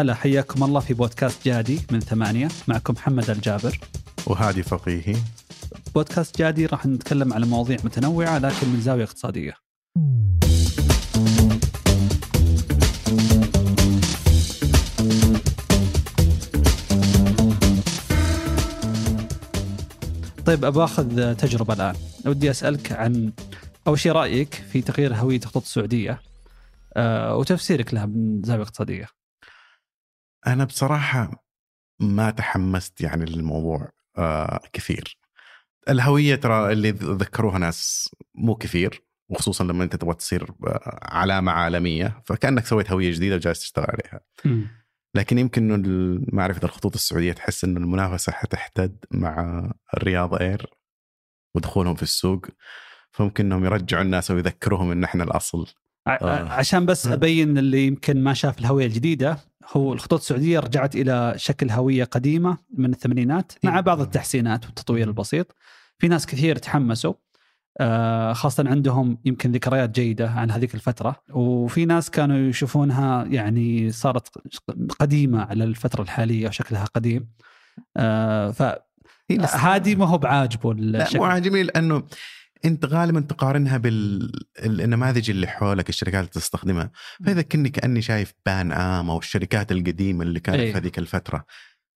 هلا حياكم الله في بودكاست جادي من ثمانية. معكم محمد الجابر. وهادي فقيهي. بودكاست جادي راح نتكلم على مواضيع متنوعة لكن من زاوية اقتصادية. طيب ابى أخذ تجربة الآن. ودي أسألك عن أول شيء رأيك في تغيير هوية الخطوط السعودية أه وتفسيرك لها من زاوية اقتصادية. أنا بصراحة ما تحمست يعني للموضوع آه كثير الهوية ترى اللي ذكروها ناس مو كثير وخصوصا لما أنت تبغى تصير آه، علامة عالمية فكأنك سويت هوية جديدة وجالس تشتغل عليها. م. لكن يمكن إنه معرفة الخطوط السعودية تحس إنه المنافسة حتحتد مع الرياض اير ودخولهم في السوق فممكن إنهم يرجعوا الناس ويذكروهم إن إحنا الأصل آه. عشان بس أبين اللي يمكن ما شاف الهوية الجديدة هو الخطوط السعودية رجعت إلى شكل هوية قديمة من الثمانينات مع إيه. بعض التحسينات والتطوير البسيط. في ناس كثير تحمسوا آه، خاصة عندهم يمكن ذكريات جيدة عن هذيك الفترة. وفي ناس كانوا يشوفونها يعني صارت قديمة على الفترة الحالية وشكلها قديم. آه، ف هذه ما هو بعاجبه لا مو عاجبني لأنه انت غالبا تقارنها بالنماذج اللي حولك الشركات اللي تستخدمها. فإذا كني كأني شايف بان آم أو الشركات القديمة اللي كانت أيه. في هذيك الفترة.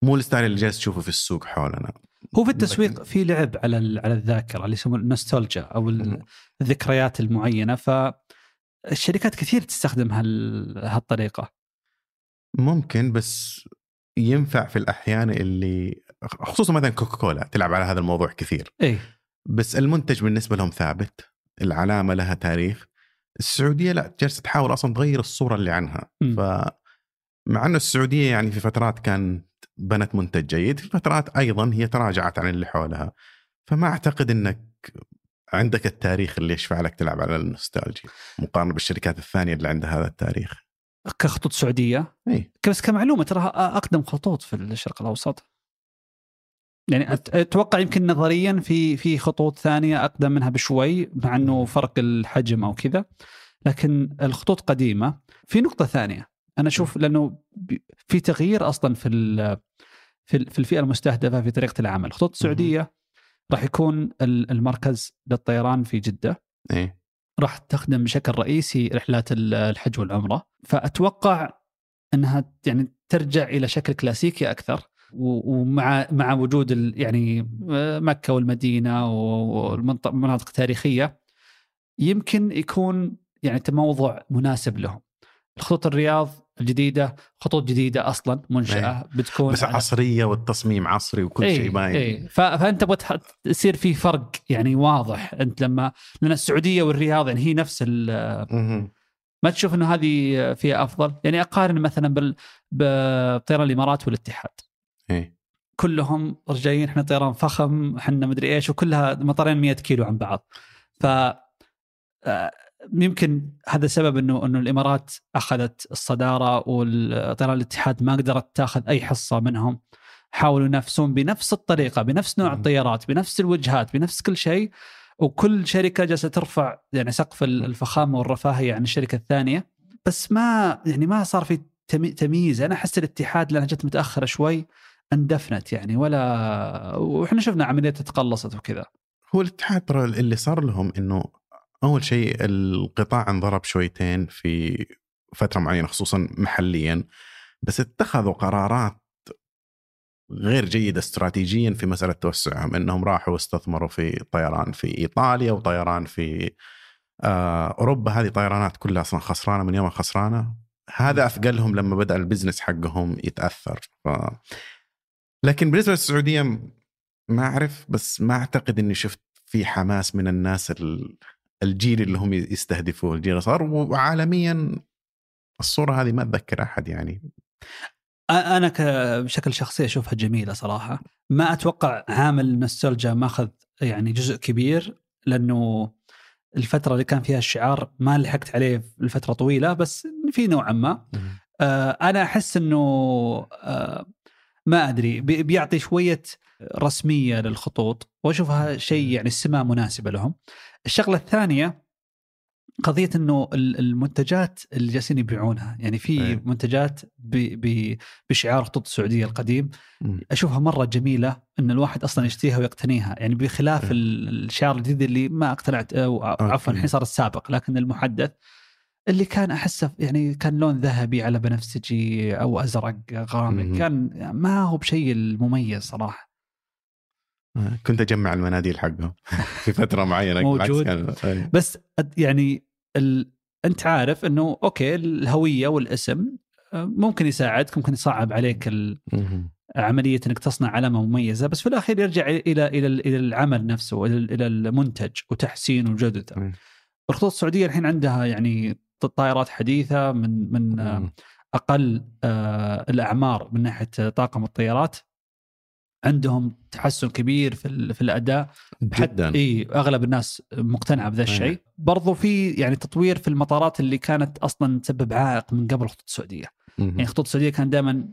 مو الستايل اللي جالس تشوفه في السوق حولنا. هو في التسويق في لعب على على الذاكرة اللي يسمونه النوستالجيا أو الذكريات المعينة. فالشركات كثير تستخدم هالطريقة. ممكن بس ينفع في الأحيان اللي خصوصا مثلا كوكا كولا تلعب على هذا الموضوع كثير. اي بس المنتج بالنسبة لهم ثابت العلامة لها تاريخ. السعودية لا جالسة تحاول أصلا تغير الصورة اللي عنها. م. ف مع إنه السعودية يعني في فترات كان بنت منتج جيد في فترات أيضا هي تراجعت عن اللي حولها. فما أعتقد إنك عندك التاريخ اللي يشفع لك تلعب على النوستالجيا مقارنة بالشركات الثانية اللي عندها هذا التاريخ. كخطوط سعودية؟ اي بس كمعلومة ترى أقدم خطوط في الشرق الأوسط. يعني أتوقع يمكن نظريا في في خطوط ثانية أقدم منها بشوي مع إنه فرق الحجم أو كذا. لكن الخطوط قديمة. في نقطة ثانية. أنا أشوف لأنه في تغيير أصلا في في الفئة المستهدفة في طريقة العمل. الخطوط السعودية راح يكون المركز للطيران في جدة. إيه. راح تخدم بشكل رئيسي رحلات الحج والعمرة. فأتوقع إنها يعني ترجع إلى شكل كلاسيكي أكثر. ومع مع وجود يعني مكة والمدينة والمناطق التاريخيه يمكن يكون يعني تموضع مناسب لهم. الخطوط الرياض الجديدة خطوط جديدة أصلا منشأة أيه. بتكون بس عصرية والتصميم عصري وكل أيه. شيء باين أيه. فأنت تبغى يصير في فرق يعني واضح أنت لما لأن السعودية والرياض يعني هي نفس ال ما تشوف إنه هذه فيها أفضل يعني أقارن مثلا بال بطيران الإمارات والاتحاد إيه. كلهم رجعين إحنا طيران فخم إحنا مدري إيش وكلها مطارين 100 كيلو عن بعض. ف آه، يمكن هذا سبب إنه إنه الإمارات أخذت الصدارة والطيران الاتحاد ما قدرت تأخذ أي حصة منهم. حاولوا ينافسون بنفس الطريقة بنفس نوع الطيارات بنفس الوجهات بنفس كل شيء. وكل شركة جالسة ترفع يعني سقف الفخامة والرفاهية عن الشركة الثانية. بس ما يعني ما صار في تمييز. أنا أحس الاتحاد لأنها جت متأخرة شوي. اندفنت يعني ولا وإحنا شفنا عملية تقلصت وكذا. هو الاتحاد ترى اللي صار لهم إنه أول شيء القطاع انضرب شويتين في فترة معينة خصوصا محليا بس اتخذوا قرارات غير جيدة استراتيجيا في مسألة توسعهم إنهم راحوا واستثمروا في طيران في إيطاليا وطيران في آه أوروبا. هذه طيرانات كلها أصلا خسرانة من يوم خسرانه هذا أثقلهم لما بدأ البزنس حقهم يتأثر. ف... لكن بالنسبة للسعودية ما أعرف بس ما أعتقد إني شفت في حماس من الناس الجيل اللي هم يستهدفوه الجيل صار وعالميا الصورة هذه ما أتذكر أحد يعني. أنا بشكل شخصي أشوفها جميلة صراحة. ما أتوقع عامل النوستالجيا ماخذ يعني جزء كبير لأنه الفترة اللي كان فيها الشعار ما لحقت عليه لفترة طويلة بس في نوعا ما. آه أنا أحس إنه آه ما أدري بيعطي شوية رسمية للخطوط واشوفها شيء يعني السمه مناسبة لهم. الشغلة الثانية قضية إنه ال- المنتجات اللي جالسين يبيعونها يعني في إيه. منتجات بشعار خطوط السعودية القديم. أشوفها مرة جميلة إن الواحد أصلا يشتريها ويقتنيها يعني بخلاف إيه. ال- الشعار الجديد اللي ما اقتنعت أو عفوا. الحين صار السابق لكن المحدث اللي كان أحسه يعني كان لون ذهبي على بنفسجي أو أزرق غامق. كان ما هو بشيء المميز صراحة آه، كنت أجمع المناديل حقهم في فترة معينة موجود. كان-. بس يعني ال... أنت عارف إنه أوكي الهوية والاسم آه، ممكن يساعدك ممكن يصعب عليك ال... عملية إنك تصنع علامة مميزة بس في الأخير يرجع إلى إلى إلى العمل نفسه إلى المنتج وتحسينه وجودته. الخطوط السعودية الحين عندها يعني طائرات حديثة من من آه، مم. أقل آه، الأعمار من ناحية طاقم الطيارات عندهم تحسن كبير في في الأداء جدا إي أغلب الناس مقتنعة بذا الشيء أيه. برضو في يعني تطوير في المطارات اللي كانت أصلا تسبب عائق من قبل الخطوط السعودية مم. يعني الخطوط السعودية كان دائما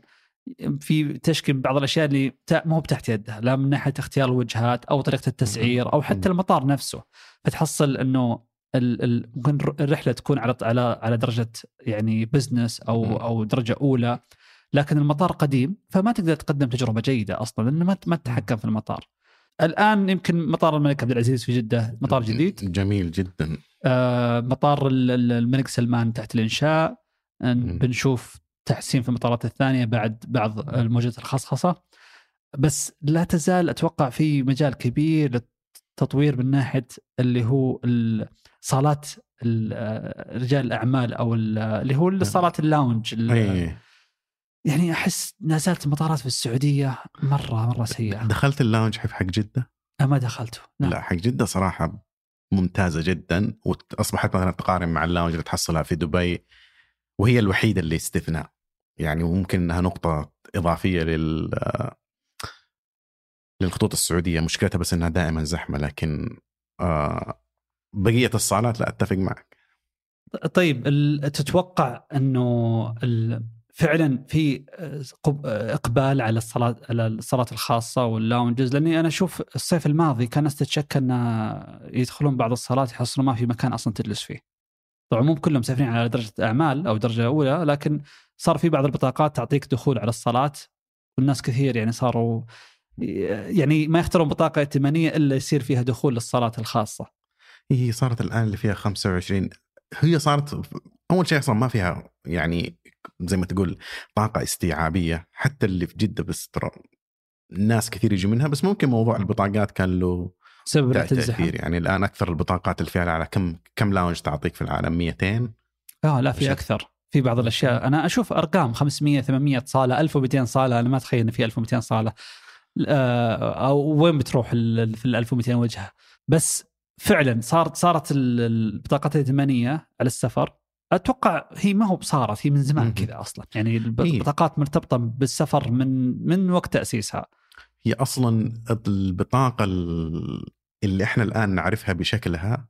في تشكي بعض الأشياء اللي مو بتحت يدها لا من ناحية اختيار الوجهات أو طريقة التسعير أو حتى. المطار نفسه فتحصل إنه ممكن الرحلة تكون على على على درجة يعني بزنس أو مم. أو درجة أولى لكن المطار قديم فما تقدر تقدم تجربة جيدة أصلا لأنه ما ما تتحكم في المطار. الآن يمكن مطار الملك عبد العزيز في جدة مطار جديد جميل جدا آه، مطار ال- ال- الملك سلمان تحت الإنشاء. بنشوف تحسين في المطارات الثانية بعد بعض الموجات الخصخصة بس لا تزال أتوقع في مجال كبير للتطوير من ناحية اللي هو ال- صالات ال- رجال الأعمال أو ال- اللي هو الصالات اللاونج ال- اي يعني أحس لا زالت المطارات في السعودية مرة مرة سيئة. دخلت ال lounge حق حق جدة؟ أنا ما دخلته. نعم. لا حق جدة صراحة ممتازة جدا وأصبحت مثلا تقارن مع ال lounge اللي تحصلها في دبي وهي الوحيدة اللي استثناء. يعني وممكن إنها نقطة إضافية لل للخطوط السعودية. مشكلتها بس إنها دائما زحمة لكن آه بقية الصالات لا أتفق معك. طيب تتوقع إنه فعلا في قب- إقبال على الصلاه على الصالات الخاصة واللاونجز؟ لأني أنا أشوف الصيف الماضي كان الناس تتشكى إن يدخلون بعض الصالات يحصلون ما في مكان أصلا تجلس فيه. طبعا مو كلهم مسافرين على درجة أعمال أو درجة أولى لكن صار في بعض البطاقات تعطيك دخول على الصالات. والناس كثير يعني صاروا يعني ما يختارون بطاقة ائتمانية إلا يصير فيها دخول للصالات الخاصة. هي صارت الآن اللي فيها 25 هي صارت أول شيء أصلا ما فيها يعني زي ما تقول طاقة استيعابية حتى اللي في جدة بس ترى ناس كثير يجوا منها بس ممكن موضوع البطاقات كان له سبب تأثير. يعني الآن أكثر البطاقات اللي فيها على كم كم لاونج تعطيك في العالم؟ 200 آه لا في أكثر. في بعض الأشياء. أنا أشوف أرقام 500 800 صالة 1200 صالة أنا ما أتخيل إن في 1200 صالة. أو وين بتروح في ال 1200 وجهه بس فعلا صارت صارت ال- البطاقات الائتمانيه على السفر أتوقع هي ما هو بصارت هي من زمان. كذا أصلا يعني إيه. البطاقات مرتبطة بالسفر من من وقت تأسيسها هي أصلا البطاقة ال- اللي إحنا الآن نعرفها بشكلها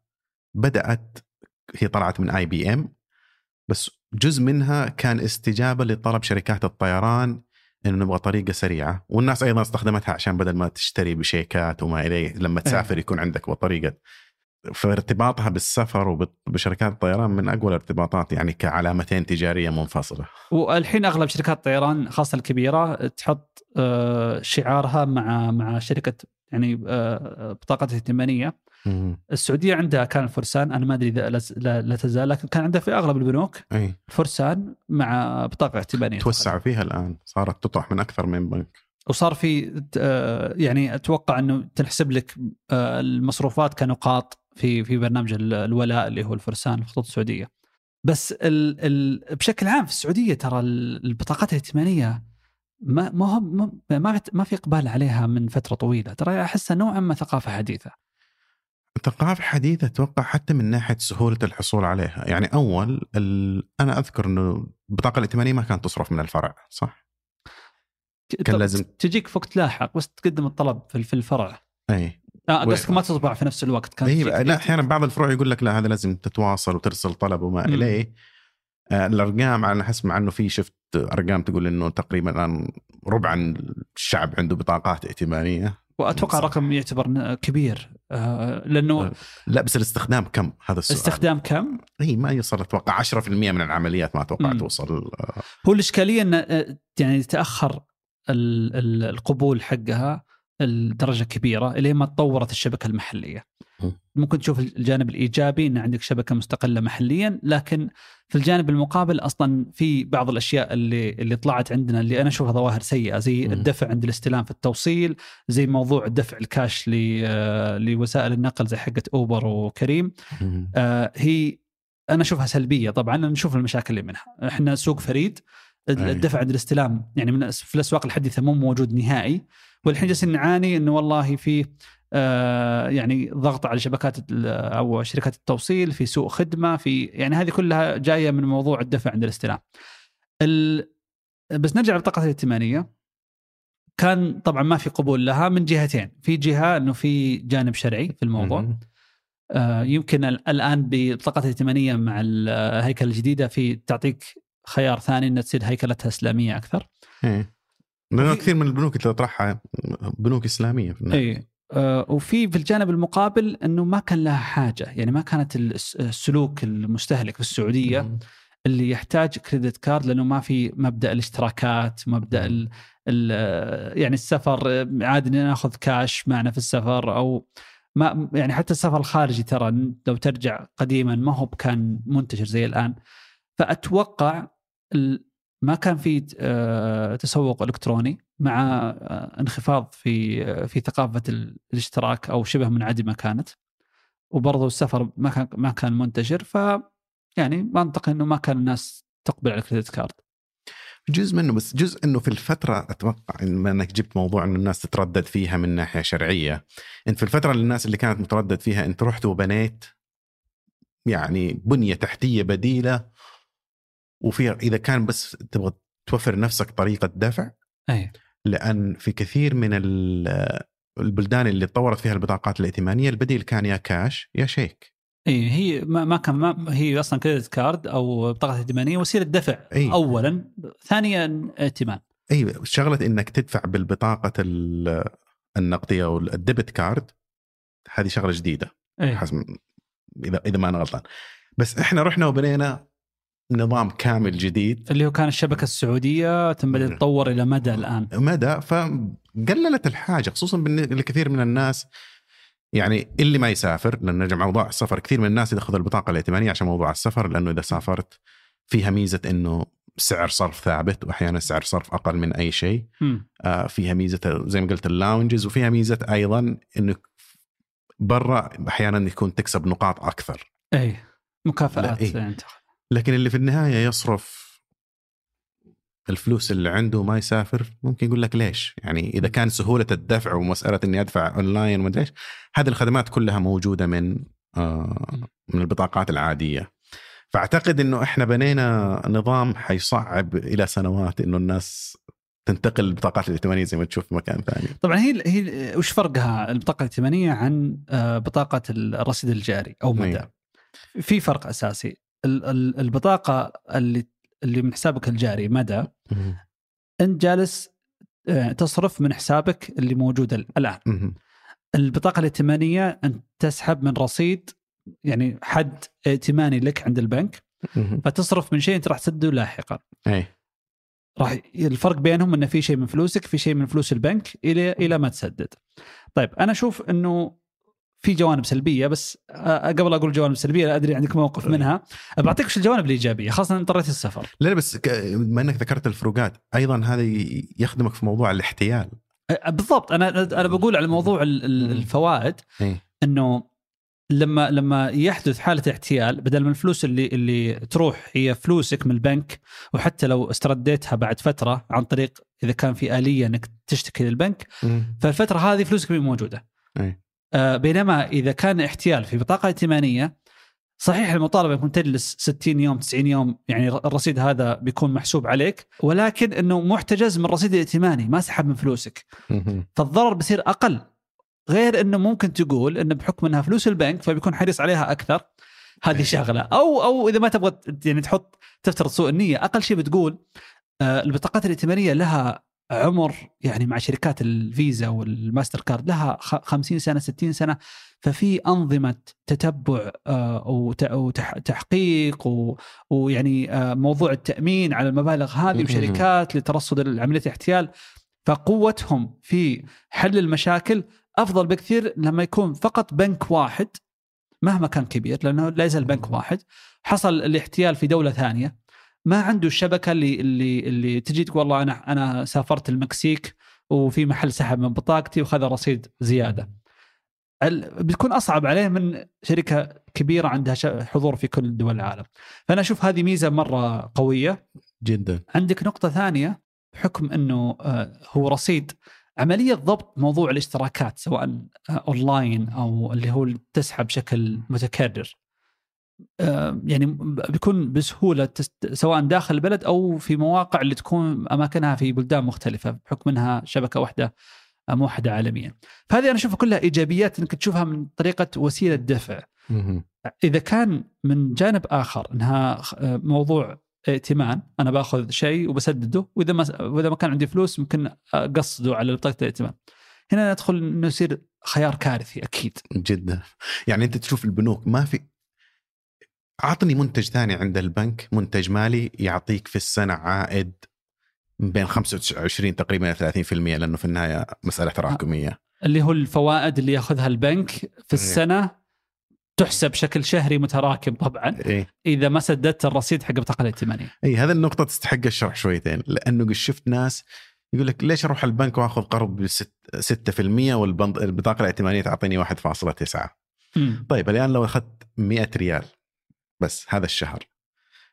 بدأت هي طلعت من آي بي إم بس جزء منها كان استجابة لطلب شركات الطيران إنه نبغى طريقة سريعة. والناس أيضا استخدمتها عشان بدل ما تشتري بشيكات وما اليه لما تسافر يكون عندك طريقه فارتباطها بالسفر وبشركات الطيران من أقوى الارتباطات يعني كعلامتين تجارية منفصلة. والحين أغلب شركات الطيران خاصة الكبيرة تحط آه، شعارها مع مع شركة يعني آه، بطاقه ائتمانيه السعودية عندها كان الفرسان أنا ما أدري إذا لا- تزال لكن كان عندها في أغلب البنوك أي. فرسان مع بطاقة ائتمانية. توسعوا فيها الآن صارت تطرح من أكثر من بنك. وصار في آه، يعني أتوقع إنه تنحسب لك آه، المصروفات كنقاط في في برنامج ال- الولاء اللي هو الفرسان الخطوط السعودية. بس ال ال بشكل عام في السعودية ترى ال- البطاقات الائتمانية ما ما هو ما ما في- إقبال عليها من فترة طويلة، ترى احسها نوعا ما ثقافة حديثة. ثقافة حديثة أتوقع حتى من ناحية سهولة الحصول عليها يعني أول. أنا أذكر أنه البطاقة الائتمانية ما كانت تصرف من الفرع صح؟ كان لازم- تجيك في وقت لاحق بس تقدم الطلب في الفرع. أي آه و- قصدك ما تطبع في نفس الوقت كان تجيك- لا أحيانا بعض الفروع يقول لك لا هذا لازم تتواصل وترسل طلب وما مم. آه، الأرقام على حسب مع أنه في شفت أرقام تقول أنه تقريبا الآن ربع الشعب عنده بطاقات ائتمانية. وأتوقع صح. رقم يعتبر كبير آه، لأنه آه، لا بس الاستخدام كم؟ هذا السؤال. استخدام كم؟ إي ما يوصل أتوقع 10% من العمليات ما أتوقع مم. توصل هو الإشكالية إن آه، يعني تأخر ال- ال- القبول حقها لدرجه كبيرة الين ما تطورت الشبكة المحلية. ممكن تشوف الجانب الإيجابي إن عندك شبكة مستقلة محليا لكن في الجانب المقابل أصلا في بعض الأشياء اللي اللي طلعت عندنا اللي أنا أشوفها ظواهر سيئة زي. الدفع عند الاستلام في التوصيل زي موضوع الدفع الكاش آه، لوسائل النقل زي حقت أوبر وكريم آه، هي أنا أشوفها سلبية طبعا نشوف المشاكل اللي منها إحنا سوق فريد. الدفع عند الاستلام يعني من في الأسواق الحديثة مو موجود نهائي والحين جالسين نعاني إنه والله في آه يعني ضغط على شبكات أو شركات التوصيل في سوء خدمة في يعني هذه كلها جاية من موضوع الدفع عند الاستلام. ال بس نرجع للبطاقه الائتمانية كان طبعا ما في قبول لها من جهتين، في جهة إنه في جانب شرعي في الموضوع. آه، يمكن ال- الآن ببطاقه الائتمانية مع الهيكله الجديدة في تعطيك خيار ثاني ان تصير هيكلتها إسلامية أكثر. إيه لأنه كثير من البنوك اللي تطرحها بنوك إسلامية في النهاية. اي آه، وفي في الجانب المقابل إنه ما كان لها حاجة، يعني ما كانت الس- السلوك المستهلك في السعودية. اللي يحتاج كريدت كارد لأنه ما في مبدأ الاشتراكات، مبدأ ال ال يعني السفر عادي نأخذ كاش معنا في السفر أو ما يعني حتى السفر الخارجي ترى لو ترجع قديما ما هو كان منتشر زي الآن فأتوقع ال- ما كان في آه، تسوق إلكتروني مع آه، انخفاض في آه، في ثقافة ال- الاشتراك أو شبه منعدمة كانت. وبرضه السفر ما كان ما كان منتشر ف يعني منطقي إنه ما كان الناس تقبل على الكريدت كارد. جزء منه بس جزء إنه في الفترة أتوقع بما إنك جبت موضوع إنه الناس تتردد فيها من ناحية شرعية. انت في الفترة اللي الناس اللي كانت متردد فيها انت رحت وبنيت يعني بنية تحتية بديلة وفي إذا كان بس تبغى توفر نفسك طريقة دفع أي. لأن في كثير من ال- البلدان اللي تطورت فيها البطاقات الائتمانية البديل كان يا كاش يا شيك. إي هي ما, ما كان ما هي أصلا credit card أو بطاقة ائتمانية وسيله دفع أي. اولا ثانيا ائتمان. إي شغله إنك تدفع بالبطاقة ال- النقدية أو ال debit card هذه شغلة جديدة. إي. حسب إذا إذا ما أنا غلطان. بس إحنا رحنا وبنينا نظام كامل جديد. اللي هو كان الشبكة السعودية ثم بدأ تتطور إلى مدى الآن. مدى فقللت الحاجة خصوصا بالن- لكثير من الناس يعني اللي ما يسافر لأن نرجع موضوع السفر كثير من الناس ياخذ البطاقة الائتمانية عشان موضوع السفر لأنه إذا سافرت فيها ميزة إنه سعر صرف ثابت واحيانا سعر صرف أقل من أي شيء. آه، فيها ميزة زي ما قلت ال lounges وفيها ميزة أيضا إنه برا أحيانا يكون تكسب نقاط أكثر. اي مكافآت إيه. يعني لكن اللي في النهاية يصرف الفلوس اللي عنده ما يسافر ممكن يقول لك ليش؟ يعني إذا كان سهولة الدفع ومسألة إني أدفع اونلاين وما أدري إيش هذه الخدمات كلها موجودة من آه من البطاقات العادية. فأعتقد إنه إحنا بنينا نظام حيصعب إلى سنوات إنه الناس تنتقل البطاقات الائتمانية زي ما تشوف في مكان ثاني. طبعا هي هي وش فرقها البطاقة الائتمانية عن آه، بطاقة الرصيد الجاري أو مدى؟ إيه. في فرق أساسي البطاقة اللي اللي من حسابك الجاري مدى انت جالس آه، تصرف من حسابك اللي موجود ال- الآن. البطاقة الائتمانية انت تسحب من رصيد يعني حد ائتماني لك عند البنك. فتصرف من شيء انت راح تسده لاحقا أي راح الفرق بينهم انه في شيء من فلوسك في شيء من فلوس البنك إلى إلى ما تسدد. طيب أنا أشوف إنه في جوانب سلبية بس آه، قبل أقول جوانب سلبية لا أدري عندك موقف منها. بعطيك وش الجوانب الإيجابية خاصة إن اضطريت السفر. لا بس بما إنك ذكرت الفروقات أيضا هذا يخدمك في موضوع الاحتيال. بالضبط. أنا أنا بقول على موضوع. الفوائد اي إنه لما لما يحدث حالة احتيال بدل من الفلوس اللي اللي تروح هي فلوسك من البنك وحتى لو استرديتها بعد فترة عن طريق إذا كان في آلية إنك تشتكي للبنك فالفترة هذه فلوسك مو موجودة. آه بينما إذا كان احتيال في بطاقة ائتمانية صحيح المطالبة يكون تجلس 60 يوم 90 يوم يعني الرصيد هذا بيكون محسوب عليك ولكن إنه محتجز من الرصيد الائتماني ما سحب من فلوسك. فالضرر بيصير أقل. غير إنه ممكن تقول إنه بحكم إنها فلوس البنك فبيكون حريص عليها أكثر. هذه شغلة. أو أو إذا ما تبغى يعني تحط تفترض سوء النية أقل شيء بتقول آه، البطاقات الائتمانية لها عمر يعني مع شركات ال Visa وال Mastercard لها خ- 50 سنة 60 سنة ففي أنظمة تتبع آه، وت- وتحقيق ويعني آه، موضوع التأمين على المبالغ هذه. وشركات لترصد عملية الاحتيال. فقوتهم في حل المشاكل أفضل بكثير لما يكون فقط بنك واحد مهما كان كبير لأنه لا يزال بنك واحد حصل الاحتيال في دولة ثانية. ما عنده الشبكة اللي اللي اللي تجي تقول والله أنا أنا سافرت المكسيك وفي محل سحب من بطاقتي وخذ رصيد زيادة. بتكون أصعب عليه من شركة كبيرة عندها حضور في كل دول العالم. فأنا أشوف هذه ميزة مرة قوية. جدا عندك نقطة ثانية بحكم إنه آه، هو رصيد عملية ضبط موضوع الاشتراكات سواء آه، أونلاين أو اللي هو تسحب بشكل متكرر. آه، يعني بيكون بسهولة تست... سواء داخل البلد أو في مواقع اللي تكون أماكنها في بلدان مختلفة بحكم إنها شبكة واحدة آه، موحده عالميا. فهذه أنا أشوفها كلها إيجابيات إنك تشوفها من طريقة وسيلة دفع. إذا كان من جانب آخر إنها آه، موضوع ائتمان أنا باخذ شيء وبسدده وإذا ما وإذا ما كان عندي فلوس ممكن أقصده على بطاقه الائتمان. هنا ندخل إنه يصير خيار كارثي أكيد. جدا يعني أنت تشوف البنوك ما في عطني منتج ثاني عند البنك منتج مالي يعطيك في السنة عائد بين 25 تقريبا إلى 30% لأنه في النهاية مسألة تراكمية. اللي هو الفوائد اللي يأخذها البنك في السنة تحسب بشكل شهري متراكم طبعا. إيه. إذا ما سددت الرصيد حق البطاقه الائتمانية. اي هذه النقطة تستحق الشرح شويتين لأنه شفت ناس يقول لك ليش أروح البنك وأخذ قرض ب 6% والبطاقه الائتمانية تعطيني 1.9 مم. طيب الآن لو أخذت 100 ريال بس هذا الشهر.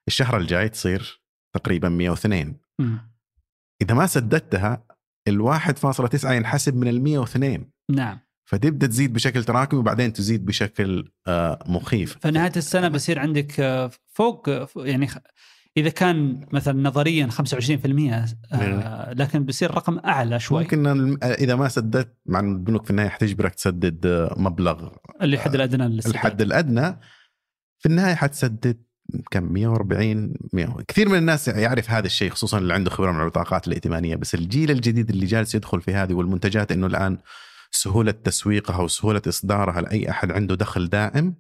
الشهر الجاي تصير تقريبا 102 مم. إذا ما سددتها ال 1.9 ينحسب من ال 102 نعم. فتبدا تزيد بشكل تراكمي وبعدين تزيد بشكل آه، مخيف. فنهاية السنة بصير عندك آه، فوق يعني إذا كان مثلا نظريا 25% آه، لكن بصير رقم أعلى شوي. ممكن إذا ما سددت مع البنوك في النهاية حتجبرك تسدد مبلغ اللي الحد الأدنى للسداد. الحد الأدنى. في النهاية حتسدد كم 140 100 كثير من الناس يعرف هذا الشيء خصوصا اللي عنده خبرة من البطاقات الائتمانية. بس الجيل الجديد اللي جالس يدخل في هذه والمنتجات إنه الآن سهولة تسويقها وسهولة إصدارها لأي أحد عنده دخل دائم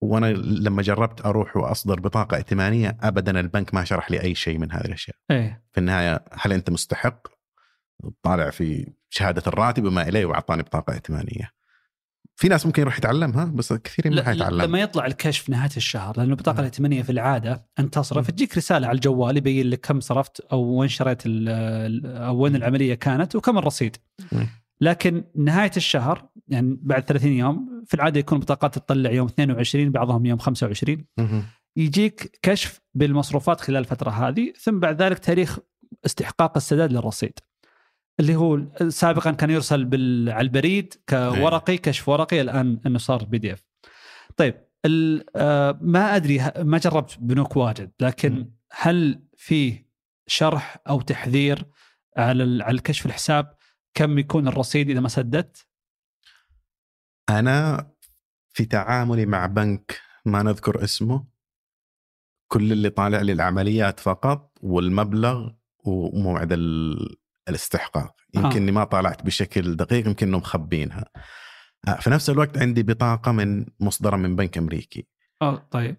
وأنا لما جربت أروح وأصدر بطاقة ائتمانية ابدا البنك ما شرح لي أي شيء من هذه الأشياء. إيه. في النهاية هل أنت مستحق؟ طالع في شهادة الراتب وما إليه وأعطاني بطاقة ائتمانية. في ناس ممكن يروح يتعلمها بس كثير ما حيتعلم. لما يطلع الكشف نهاية الشهر لأنه البطاقه الائتمانيه في العادة انت تصرف تجيك رسالة على الجوال يبين لك كم صرفت أو وين شريت أو وين العملية كانت وكم الرصيد. لكن نهاية الشهر يعني بعد 30 يوم في العادة يكون البطاقات تطلع يوم 22 بعضهم يوم 25 مهم. يجيك كشف بالمصروفات خلال الفترة هذه ثم بعد ذلك تاريخ استحقاق السداد للرصيد. اللي هو سابقا كان يرسل بال- على البريد كورقي كشف ورقي الآن إنه صار بي دي إف. طيب آه، ما أدري ما جربت بنوك واجد لكن. هل في شرح أو تحذير على على الكشف الحساب كم يكون الرصيد إذا ما سددت؟ أنا في تعاملي مع بنك ما نذكر اسمه كل اللي طالع لي العمليات فقط والمبلغ وموعد الاستحقاق. يمكن اني ما طالعت بشكل دقيق يمكن إنهم مخبينها آه، في نفس الوقت عندي بطاقة من مصدره من بنك أمريكي. آه طيب.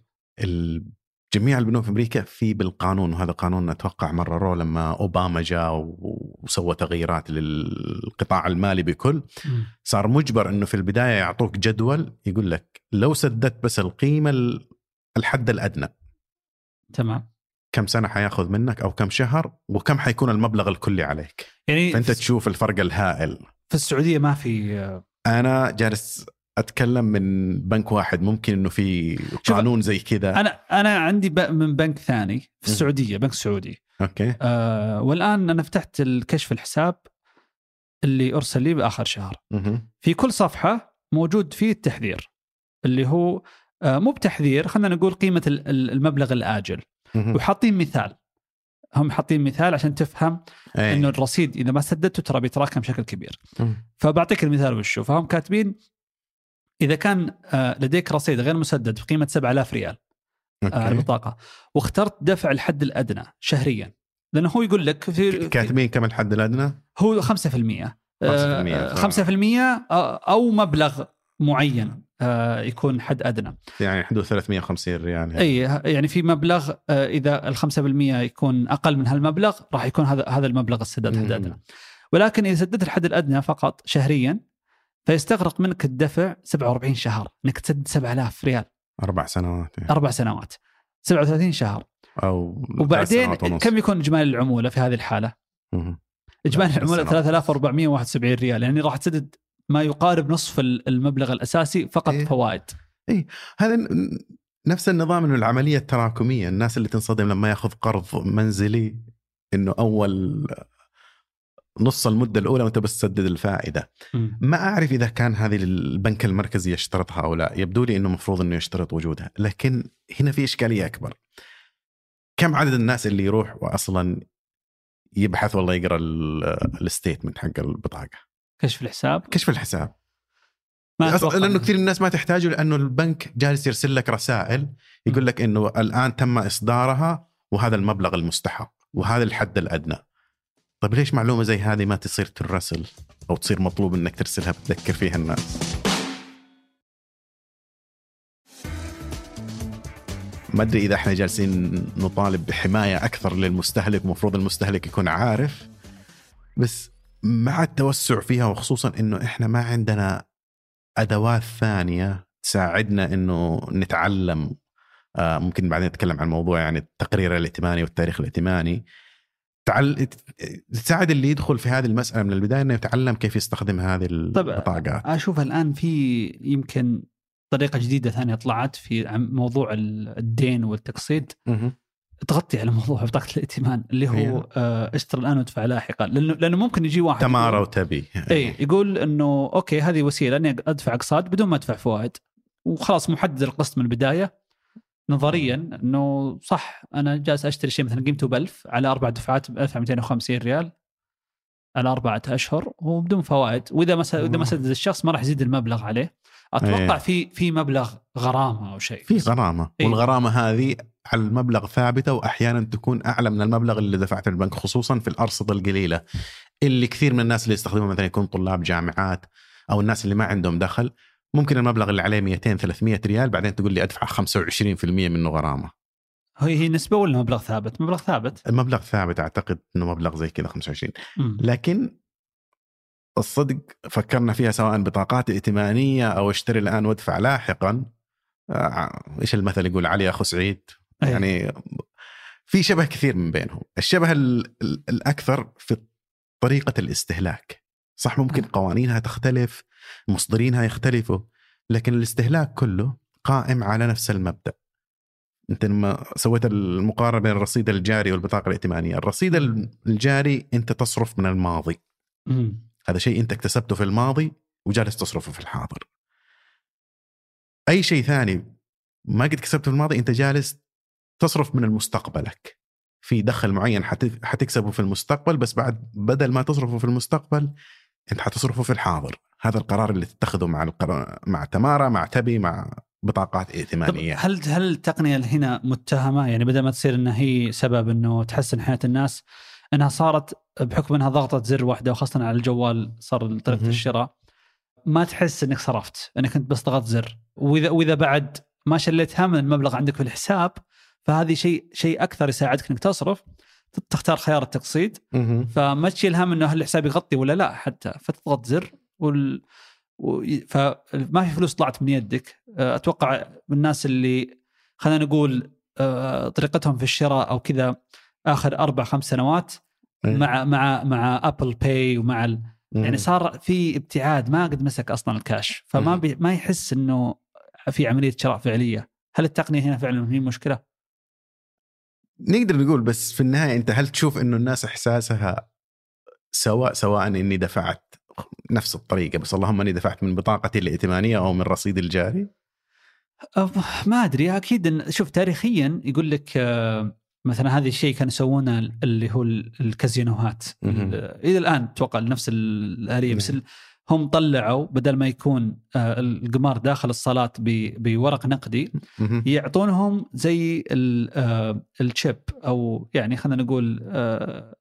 جميع البنوك في أمريكا في بالقانون وهذا قانون أتوقع مرروه لما أوباما جاء وسوى تغييرات للقطاع المالي بكل. صار مجبر إنه في البداية يعطوك جدول يقول لك لو سددت بس القيمة ال- الحد الأدنى. تمام. كم سنة حياخذ منك أو كم شهر وكم حيكون المبلغ الكلي عليك؟ يعني فأنت تشوف الفرق الهائل. في السعودية ما في أنا جالس أتكلم من بنك واحد ممكن إنه في قانون زي كذا. أنا أنا عندي من بنك ثاني في السعودية بنك سعودي. أوكي. آه والآن أنا فتحت الكشف الحساب اللي أرسل لي بآخر شهر. مهم. في كل صفحة موجود فيه التحذير اللي هو آه مو بتحذير خلينا نقول قيمة ال- ال- المبلغ الآجل. وحاطين مثال. هم حاطين مثال عشان تفهم إيه. إنه الرصيد إذا ما سددته ترى بيتراكم بشكل كبير. فبعطيك المثال وشو فهم كاتبين إذا كان آه لديك رصيد غير مسدد بقيمة 7000 ريال آه، على أوكي. البطاقة واخترت دفع الحد الأدنى شهريا. لأنه هو يقول لك في كاتبين كم الحد الأدنى؟ هو 5% 5% آه، 5% أو مبلغ معين آه، يكون حد أدنى يعني حدود 350 ريال يعني. اي يعني في مبلغ آه، إذا ال 5% يكون أقل من هالمبلغ راح يكون هذا هذا المبلغ السداد حد. أدنى ولكن إذا سددت الحد الأدنى فقط شهريا فيستغرق منك الدفع 47 شهر إنك تسدد 7000 ريال أربع سنوات يعني. أربع سنوات 37 شهر أو وبعدين. كم يكون إجمالي العمولة في هذه الحالة؟ إجمالي العمولة بالسنة. 3471 ريال يعني راح تسدد ما يقارب نصف ال- المبلغ الأساسي فقط إيه. فوائد. هذا ن- نفس النظام إنه العملية التراكمية الناس اللي تنصدم لما يأخذ قرض منزلي إنه أول نص المدة الأولى وأنت بس تسدد الفائدة. ما أعرف إذا كان هذه البنك المركزي يشترطها أو لا. يبدو لي إنه المفروض إنه يشترط وجودها. لكن هنا في إشكالية أكبر. كم عدد الناس اللي يروح واصلا يبحث والله يقرأ ال- الستيتمنت حق البطاقة؟ كشف الحساب. كشف الحساب. ما لأنه كثير من الناس ما تحتاجه لأنه البنك جالس يرسل لك رسائل يقول لك إنه الآن تم إصدارها وهذا المبلغ المستحق وهذا الحد الأدنى. طيب ليش معلومة زي هذه ما تصير ترسل أو تصير مطلوب إنك ترسلها تذكر فيها الناس؟ ما أدري إذا إحنا جالسين نطالب بحماية أكثر للمستهلك ومفروض المستهلك يكون عارف. بس مع التوسع فيها وخصوصا إنه إحنا ما عندنا أدوات ثانية تساعدنا إنه نتعلم آه، ممكن بعدين نتكلم عن موضوع يعني التقرير الائتماني والتاريخ الائتماني. تعل... تساعد اللي يدخل في هذه المسألة من البداية إنه يتعلم كيف يستخدم هذه البطاقات. أشوف الآن في يمكن طريقة جديدة ثانية طلعت في موضوع ال- الدين والتقسيط. تغطي على موضوع بطاقة الائتمان اللي هو أيوه. آه، اشتر الآن وادفع لاحقا. لأنه لأنه ممكن يجي واحد تمارا وتابي. اي يقول إنه okay هذه وسيلة أني أدفع أقساط بدون ما أدفع فوائد. وخلاص محدد القسط من البداية. نظريا إنه صح أنا جالس أشتري شيء مثلا قيمته ب 1000 على أربع دفعات ب 1250 ريال على أربعة أشهر وبدون فوائد. وإذا ما إذا ما سدد الشخص ما راح يزيد المبلغ عليه. أتوقع إيه. في في مبلغ غرامة أو شيء في غرامة إيه. والغرامة هذه على المبلغ ثابتة وأحيانا تكون أعلى من المبلغ اللي دفعته البنك خصوصا في الأرصدة القليلة اللي كثير من الناس اللي يستخدمها مثلا يكون طلاب جامعات أو الناس اللي ما عندهم دخل ممكن المبلغ اللي عليه 200 300 ريال بعدين تقول لي أدفع 25% منه غرامة هي هي نسبة ولا مبلغ ثابت؟ مبلغ ثابت المبلغ ثابت أعتقد إنه مبلغ زي كذا 25 مم. لكن الصدق فكرنا فيها سواء بطاقات ائتمانية أو اشتري الآن وادفع لاحقا. آه، إيش المثل يقول؟ علي أخو سعيد. أي. يعني في شبه كثير من بينهم. الشبه ال- ال- الأكثر في طريقة الاستهلاك. صح ممكن قوانينها تختلف مصدرينها يختلفوا لكن الاستهلاك كله قائم على نفس المبدأ. أنت لما سويت المقارنة بين الرصيد الجاري والبطاقة الائتمانية الرصيد الجاري أنت تصرف من الماضي. هذا شيء انت اكتسبته في الماضي وجالس تصرفه في الحاضر. أي شيء ثاني ما قد كسبته في الماضي انت جالس تصرف من مستقبلك في دخل معين حت- حتكسبه في المستقبل بس بعد بدل ما تصرفه في المستقبل انت حتصرفه في الحاضر. هذا القرار اللي تتخذه مع القرار مع تمارا مع تبي مع بطاقات ائتمانية. هل هل التقنية هنا متهمة؟ يعني بدل ما تصير إنها هي سبب إنه تحسن حياة الناس إنها صارت بحكم إنها ضغطت زر واحدة وخاصة على الجوال صار طريقة. الشراء ما تحس إنك صرفت إنك أنت بس ضغطت زر وإذا وإذا بعد ما شليت هم المبلغ عندك في الحساب فهذه شيء شيء أكثر يساعدك إنك تصرف تختار خيار التقسيط. فما تشيل هم إنه هل الحساب يغطي ولا لا حتى فتضغط زر وال... و... فما في فلوس طلعت من يدك أه، أتوقع الناس اللي خلينا نقول أه، طريقتهم في الشراء أو كذا آخر أربع خمس سنوات إيه. مع مع مع Apple Pay ومع ال... مهم. يعني صار في ابتعاد ما قد مسك أصلا الكاش فما مم. بي... ما يحس إنه في عملية شراء فعلية هل التقنية هنا فعلا هي مشكله؟ نقدر نقول بس في النهاية أنت هل تشوف إنه الناس إحساسها سواء سواء إني دفعت نفس الطريقة بس اللهم إني دفعت من بطاقتي الائتمانية أو من رصيدي الجاري ما أدري أكيد شوف تاريخيا يقول لك آه، مثلا هذا الشيء كانوا يسوونه اللي هو ال- الكازينوهات. إلى الآن أتوقع نفس الآلية بس هم طلعوا بدل ما يكون آه، القمار داخل الصالات بورق نقدي. يعطونهم زي آه، الشيب أو يعني خلينا نقول آه،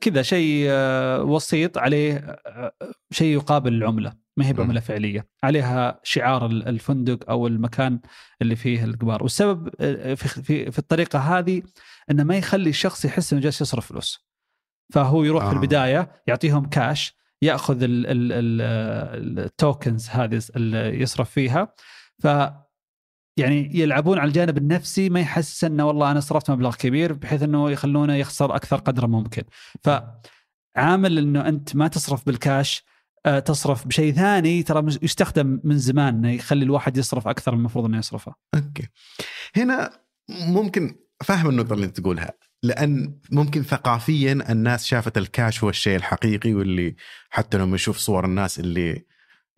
كذا شيء آه، وسيط عليه آه، شيء يقابل العملة. ما هي. بعملة فعلية. عليها شعار ال- الفندق أو المكان اللي فيه القمار والسبب آه، في في, في الطريقة هذه إنه ما يخلي الشخص يحس إنه جالس يصرف فلوس. فهو يروح آه. في البداية يعطيهم كاش يأخذ ال- ال- ال- التوكنز هذه اللي يصرف فيها. ف يعني يلعبون على الجانب النفسي ما يحسس انه والله أنا صرفت مبلغ كبير بحيث إنه يخلونه يخسر أكثر قدر ممكن. فعامل إنه أنت ما تصرف بالكاش آه، تصرف بشيء ثاني ترى يستخدم من زمان انه يخلي الواحد يصرف أكثر من المفروض إنه يصرفه. okay هنا ممكن فاهم النقطة اللي أنت تقولها لأن ممكن ثقافيا الناس شافت الكاش هو الشيء الحقيقي واللي حتى لما يشوف صور الناس اللي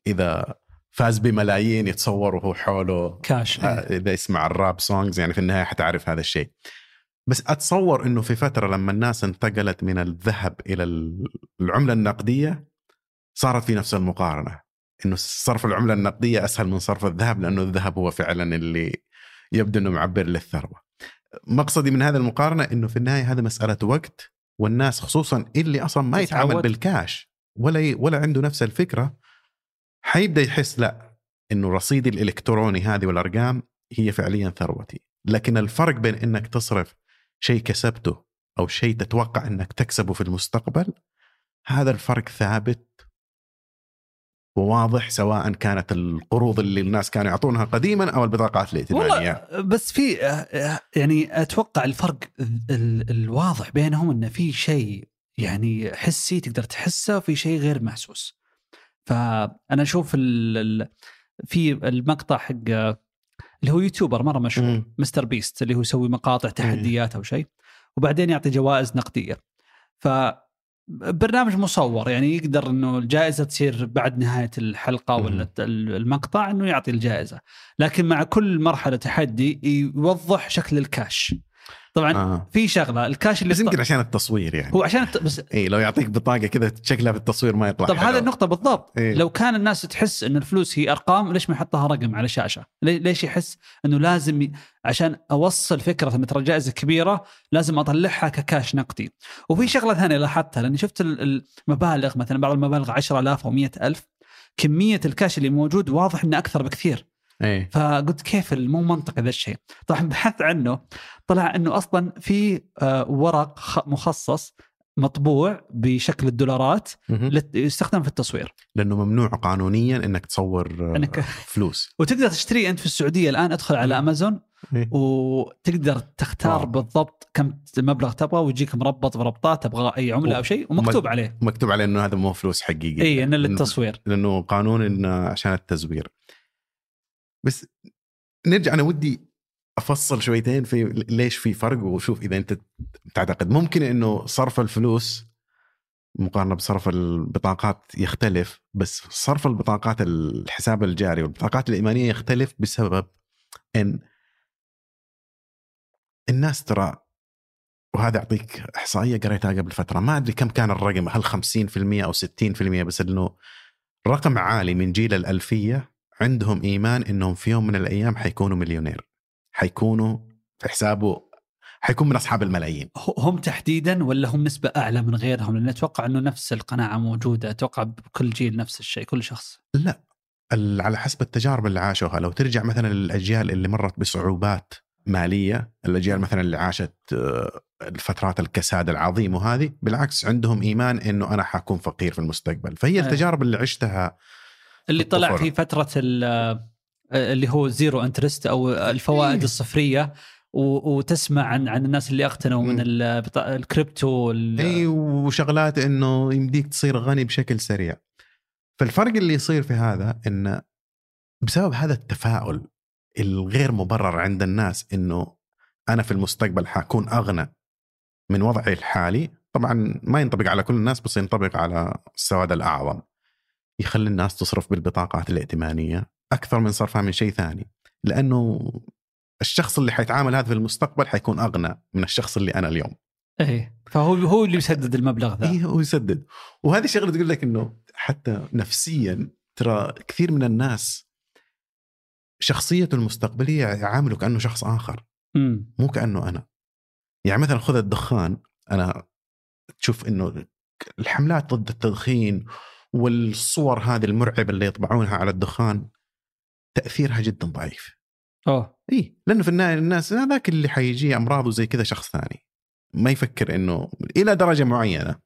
إذا فاز بملايين يتصور وهو حوله كاش آه، إذا يسمع ال rap songs يعني في النهاية حتعرف هذا الشيء بس أتصور إنه في فترة لما الناس انتقلت من الذهب إلى العملة النقدية صارت في نفس المقارنة إنه صرف العملة النقدية أسهل من صرف الذهب لأنه الذهب هو فعلا اللي يبدو إنه معبر للثروة. مقصدي من هذه المقارنة إنه في النهاية هذا مسألة وقت والناس خصوصا اللي أصلا ما يتعامل. بالكاش ولا ي... ولا عنده نفس الفكرة حيبدأ يحس لا إنه رصيدي الإلكتروني هذه والأرقام هي فعليا ثروتي، لكن الفرق بين إنك تصرف شيء كسبته أو شيء تتوقع إنك تكسبه في المستقبل هذا الفرق ثابت وواضح سواء كانت القروض اللي الناس كانوا يعطونها قديما أو البطاقات الائتمانيه بس في يعني أتوقع الفرق ال- ال- الواضح بينهم انه في شيء يعني حسي تقدر تحسه وفي شيء غير محسوس. فأنا أشوف ال- ال- في المقطع حق اللي هو يوتيوبر مرة مشهور مم. مستر بيست اللي هو يسوي مقاطع تحديات أو شيء وبعدين يعطي جوائز نقدية. ف برنامج مصور يعني يقدر إنه الجائزة تصير بعد نهاية الحلقة. ولا المقطع إنه يعطي الجائزة لكن مع كل مرحلة تحدي يوضح شكل الكاش طبعا آه. في شغلة الكاش اللي بس يمكن عشان التصوير يعني هو عشان الت- بس اي لو يعطيك بطاقة كذا شكلها في التصوير ما يطلع طب. هذه النقطة بالضبط إيه. لو كان الناس تحس إن الفلوس هي أرقام ليش ما يحطها رقم على شاشة؟ لي- ليش يحس إنه لازم ي... عشان أوصل فكرة ان ترى جائزة كبيرة لازم أطلعها ككاش نقدي. وفي شغلة ثانية لاحظتها لأني شفت ال- المبالغ مثلا بعض المبالغ 10000 أو 100000 كمية الكاش اللي موجود واضح إنه أكثر بكثير. إيه. فقلت كيف مو منطقي ذا الشيء. طبعا بحثت عنه طلع إنه أصلا في آه، ورق مخصص مطبوع بشكل الدولارات يستخدم في التصوير. لأنه ممنوع قانونيا إنك تصور آه، إنك- فلوس. وتقدر تشتريه أنت في السعودية الآن أدخل على أمازون إيه. وتقدر تختار آه. بالضبط كم مبلغ تبغى ويجيك مربط بربطات تبغى أي عملة أو شيء ومكتوب عليه. مكتوب عليه إنه هذا مو فلوس حقيقيه اي إنه للتصوير. لأنه قانون إنه عشان التزوير. بس نرجع أنا ودي أفصل شويتين في ليش في فرق؟ وشوف إذا أنت تعتقد ممكن إنه صرف الفلوس مقارنة بصرف البطاقات يختلف بس صرف البطاقات الحساب الجاري والبطاقات الائمانيه يختلف بسبب إن الناس ترى وهذا اعطيك إحصائية قريتها قبل فترة ما أدري كم كان الرقم هل 50% أو 60% بس إنه رقم عالي من جيل الألفية عندهم إيمان إنهم في يوم من الأيام حيكونوا مليونير. حيكونوا في حسابه حيكون من أصحاب الملايين. هم تحديدا ولا هم نسبة أعلى من غيرهم؟ لأن أتوقع إنه نفس القناعة موجودة أتوقع بكل جيل نفس الشيء كل شخص. لا. على حسب التجارب اللي عاشوها. لو ترجع مثلا للأجيال اللي مرت بصعوبات مالية الأجيال مثلا اللي عاشت آه، الفترات الكساد العظيم وهذه بالعكس عندهم إيمان إنه أنا حكون فقير في المستقبل. فهي أيه. التجارب اللي عشتها اللي طلع. في فترة ال- اللي هو zero interest أو الفوائد إيه. الصفرية وتسمع عن عن الناس اللي اغتنوا من الكريبتو اي وشغلات إنه يمديك تصير غني بشكل سريع فالفرق اللي يصير في هذا انه بسبب هذا التفاؤل الغير مبرر عند الناس إنه أنا في المستقبل حكون أغنى من وضعي الحالي طبعا ما ينطبق على كل الناس بس ينطبق على السواد الأعظم يخلي الناس تصرف بالبطاقات الائتمانية أكثر من صرفها من شيء ثاني. لأنه الشخص اللي حيتعامل هذا في المستقبل حيكون أغنى من الشخص اللي أنا اليوم. إيه. فهو هو اللي يسدد المبلغ ذا. اي هو يسدد. وهذه الشغله تقول لك إنه حتى نفسيا ترى كثير من الناس شخصيته المستقبلية يعامله كأنه شخص آخر. مو كأنه أنا. يعني مثلا خذ الدخان. أنا تشوف إنه الحملات ضد التدخين والصور هذه المرعبة اللي يطبعونها على الدخان تأثيرها جدا ضعيف. اوه إي لأنه في النهاية الناس هذاك اللي حيجي أمراض وزي كذا شخص ثاني. ما يفكر إنه إلى درجة معينة.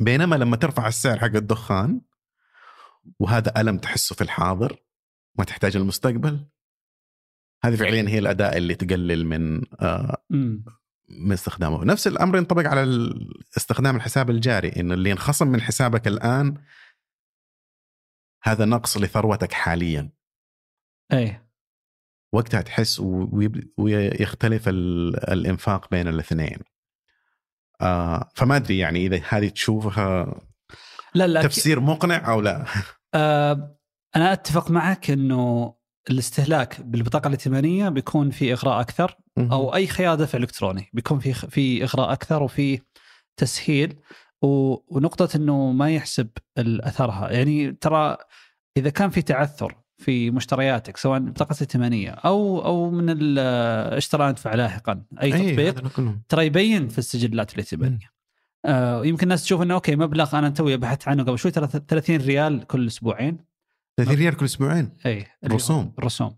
بينما لما ترفع السعر حق الدخان وهذا ألم تحسه في الحاضر ما تحتاج المستقبل هذه فعليا هي الأداء اللي تقلل من آه من استخدامه. نفس الأمر ينطبق على استخدام الحساب الجاري انه اللي ينخصم من حسابك الآن هذا نقص لثروتك حاليا. إيه. وقتها تحس ويختلف ال- الإنفاق بين الاثنين. آه فما أدري يعني إذا هذه تشوفها لا لا تفسير مقنع أو لا؟ آه أنا أتفق معك إنه الاستهلاك بالبطاقة الائتمانية بيكون في إغراء أكثر أو أي خيار دفع إلكتروني بيكون في في إغراء أكثر وفي تسهيل ونقطة إنه ما يحسب اثرها يعني ترى إذا كان في تعثر في مشترياتك سواء بطاقة ائتمانية أو أو من ال- اشترى ادفع لاحقا أي أي، تطبيق. ترى يبين في السجلات الائتمانية. آه يمكن الناس تشوف إنه okay مبلغ أنا توي بحثت عنه قبل شوي ترى 30 ريال كل أسبوعين. 30 ريال كل أسبوعين؟ اي اللي هو رسوم. الرسوم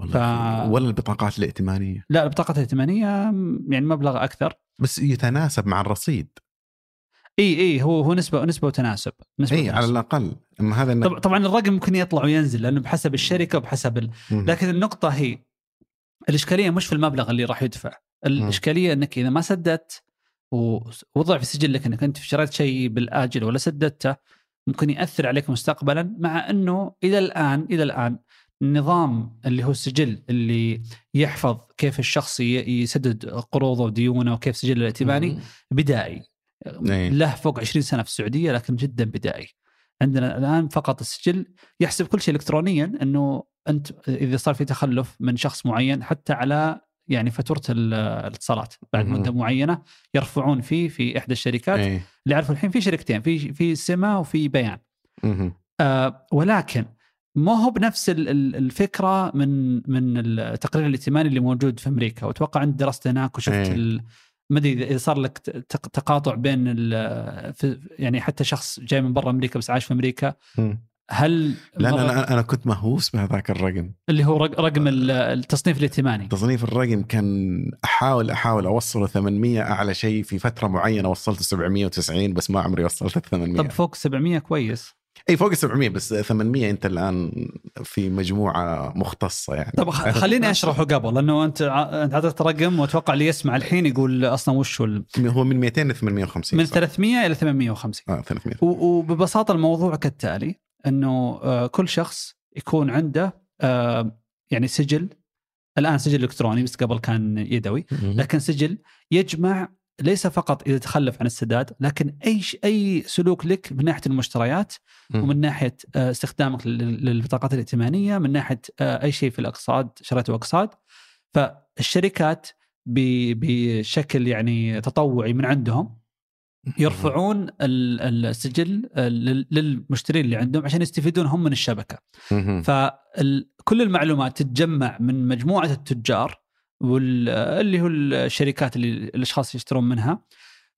والله ف- ولا البطاقات الائتمانية. لا البطاقه الائتمانية يعني مبلغ أكثر. بس يتناسب مع الرصيد. إي إي هو هو نسبة نسبة وتناسب. نسبة إي على. الأقل. اما هذا إنك- طب طبعا الرقم ممكن يطلع وينزل لأنه بحسب الشركة وبحسب ال... لكن النقطة هي الإشكالية مش في المبلغ اللي راح يدفع. الإشكالية إنك إذا ما سددت ووضع في سجلك إنك أنت شريت شيء بالآجل ولا سددته ممكن يأثر عليك مستقبلا مع إنه إلى الآن إلى الآن النظام اللي هو السجل اللي يحفظ كيف الشخص يسدد قروضه وديونه وكيف سجله الائتماني. بدائي إيه. له فوق 20 سنة في السعودية لكن جدا بدائي عندنا الآن فقط السجل يحسب كل شيء الكترونيا إنه أنت إذا صار في تخلف من شخص معين حتى على يعني فاتورة ال- الاتصالات بعد. مدة معينة يرفعون فيه في إحدى الشركات إيه. اللي اعرفه الحين في شركتين في في سما وفي بيان. آه ولكن ما هو بنفس ال- ال- الفكرة من من التقرير الائتماني اللي موجود في أمريكا وأتوقع أنت درست هناك وشفت إيه. ما أدري إذا صار لك تقاطع بين يعني حتى شخص جاي من برا أمريكا بس عايش في أمريكا. هل لا مرة- أنا أنا كنت مهووس بهذاك الرقم. اللي هو رق- رقم ال- التصنيف الائتماني. تصنيف الرقم كان أحاول أحاول أوصله 800 أعلى شيء في فترة معينة وصلت 790 بس ما عمري وصلت ال 800 طب فوق 700 كويس. إي فوق ال 700 بس 800 أنت الآن في مجموعة مختصة يعني. طب خليني أشرحه قبل لأنه أنت أنت اعطيت رقم وأتوقع اللي يسمع الحين يقول أصلا وش هو هو من 200 ل 850 من صح؟ 300 إلى 850 آه 300 و- وببساطة الموضوع كالتالي إنه آه، كل شخص يكون عنده آه، يعني سجل. الآن سجل إلكتروني بس قبل كان يدوي. لكن سجل يجمع ليس فقط إذا تخلف عن السداد لكن أي أي سلوك لك من ناحية المشتريات. ومن ناحية آه، استخدامك لل- للبطاقات الائتمانية من ناحية أي شيء في الاقساط شريته اقساط فالشركات بشكل يعني تطوعي من عندهم يرفعون ال- السجل آه، لل- للمشترين اللي عندهم عشان يستفيدون هم من الشبكة. فكل المعلومات تتجمع من مجموعة التجار واللي هو الشركات اللي الأشخاص يشترون منها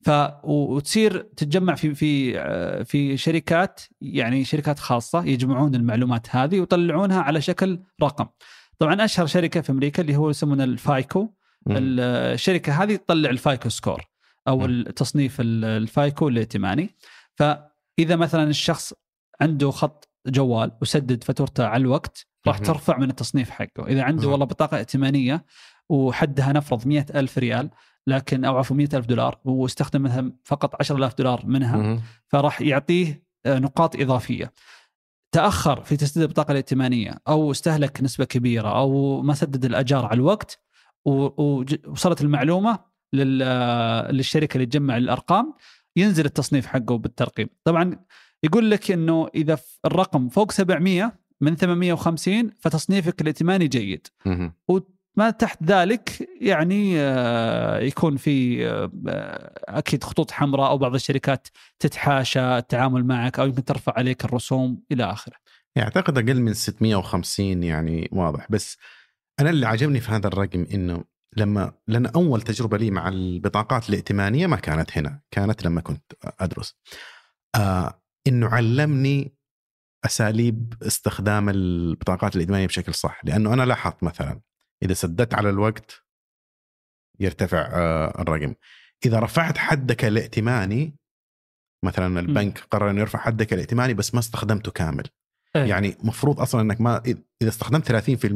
ف وتصير تتجمع في في آه، في شركات يعني شركات خاصة يجمعون المعلومات هذه ويطلعونها على شكل رقم. طبعا أشهر شركة في أمريكا اللي هو يسمونه ال FICO. الشركة هذه تطلع ال FICO score أو. التصنيف ال- ال FICO الائتماني فإذا مثلا الشخص عنده خط جوال وسدد فاتورته على الوقت راح. ترفع من التصنيف حقه إذا عنده. والله بطاقة ائتمانية وحدها نفرض مئة ألف ريال لكن أو عفوا 100000 دولار واستخدم مثلا فقط 10000 دولار منها. فراح يعطيه آه، نقاط إضافية. تأخر في تسديد البطاقة الائتمانية أو استهلك نسبة كبيرة أو ما سدد الأجار على الوقت و- وج- وصلت المعلومة للشركة اللي تجمع الأرقام ينزل التصنيف حقه بالترقيم. طبعا يقول لك إنه إذا الرقم فوق 700 من 850 فتصنيفك الائتماني جيد. مهم. ما تحت ذلك يعني آه، يكون في آه، أكيد خطوط حمراء أو بعض الشركات تتحاشى التعامل معك أو يمكن ترفع عليك الرسوم إلى آخره. يعني أعتقد أقل من 650 يعني واضح بس أنا اللي عجبني في هذا الرقم إنه لما لأن أول تجربة لي مع البطاقات الائتمانية ما كانت هنا كانت لما كنت أدرس. آه إنه علمني أساليب استخدام البطاقات الائتمانية بشكل صح. لأنه أنا لاحظت مثلا إذا سددت على الوقت يرتفع آه الرقم. إذا رفعت حدك الائتماني مثلا البنك قرر إنه يرفع حدك الائتماني بس ما استخدمته كامل. إيه. يعني مفروض أصلا إنك ما إذا استخدمت 30%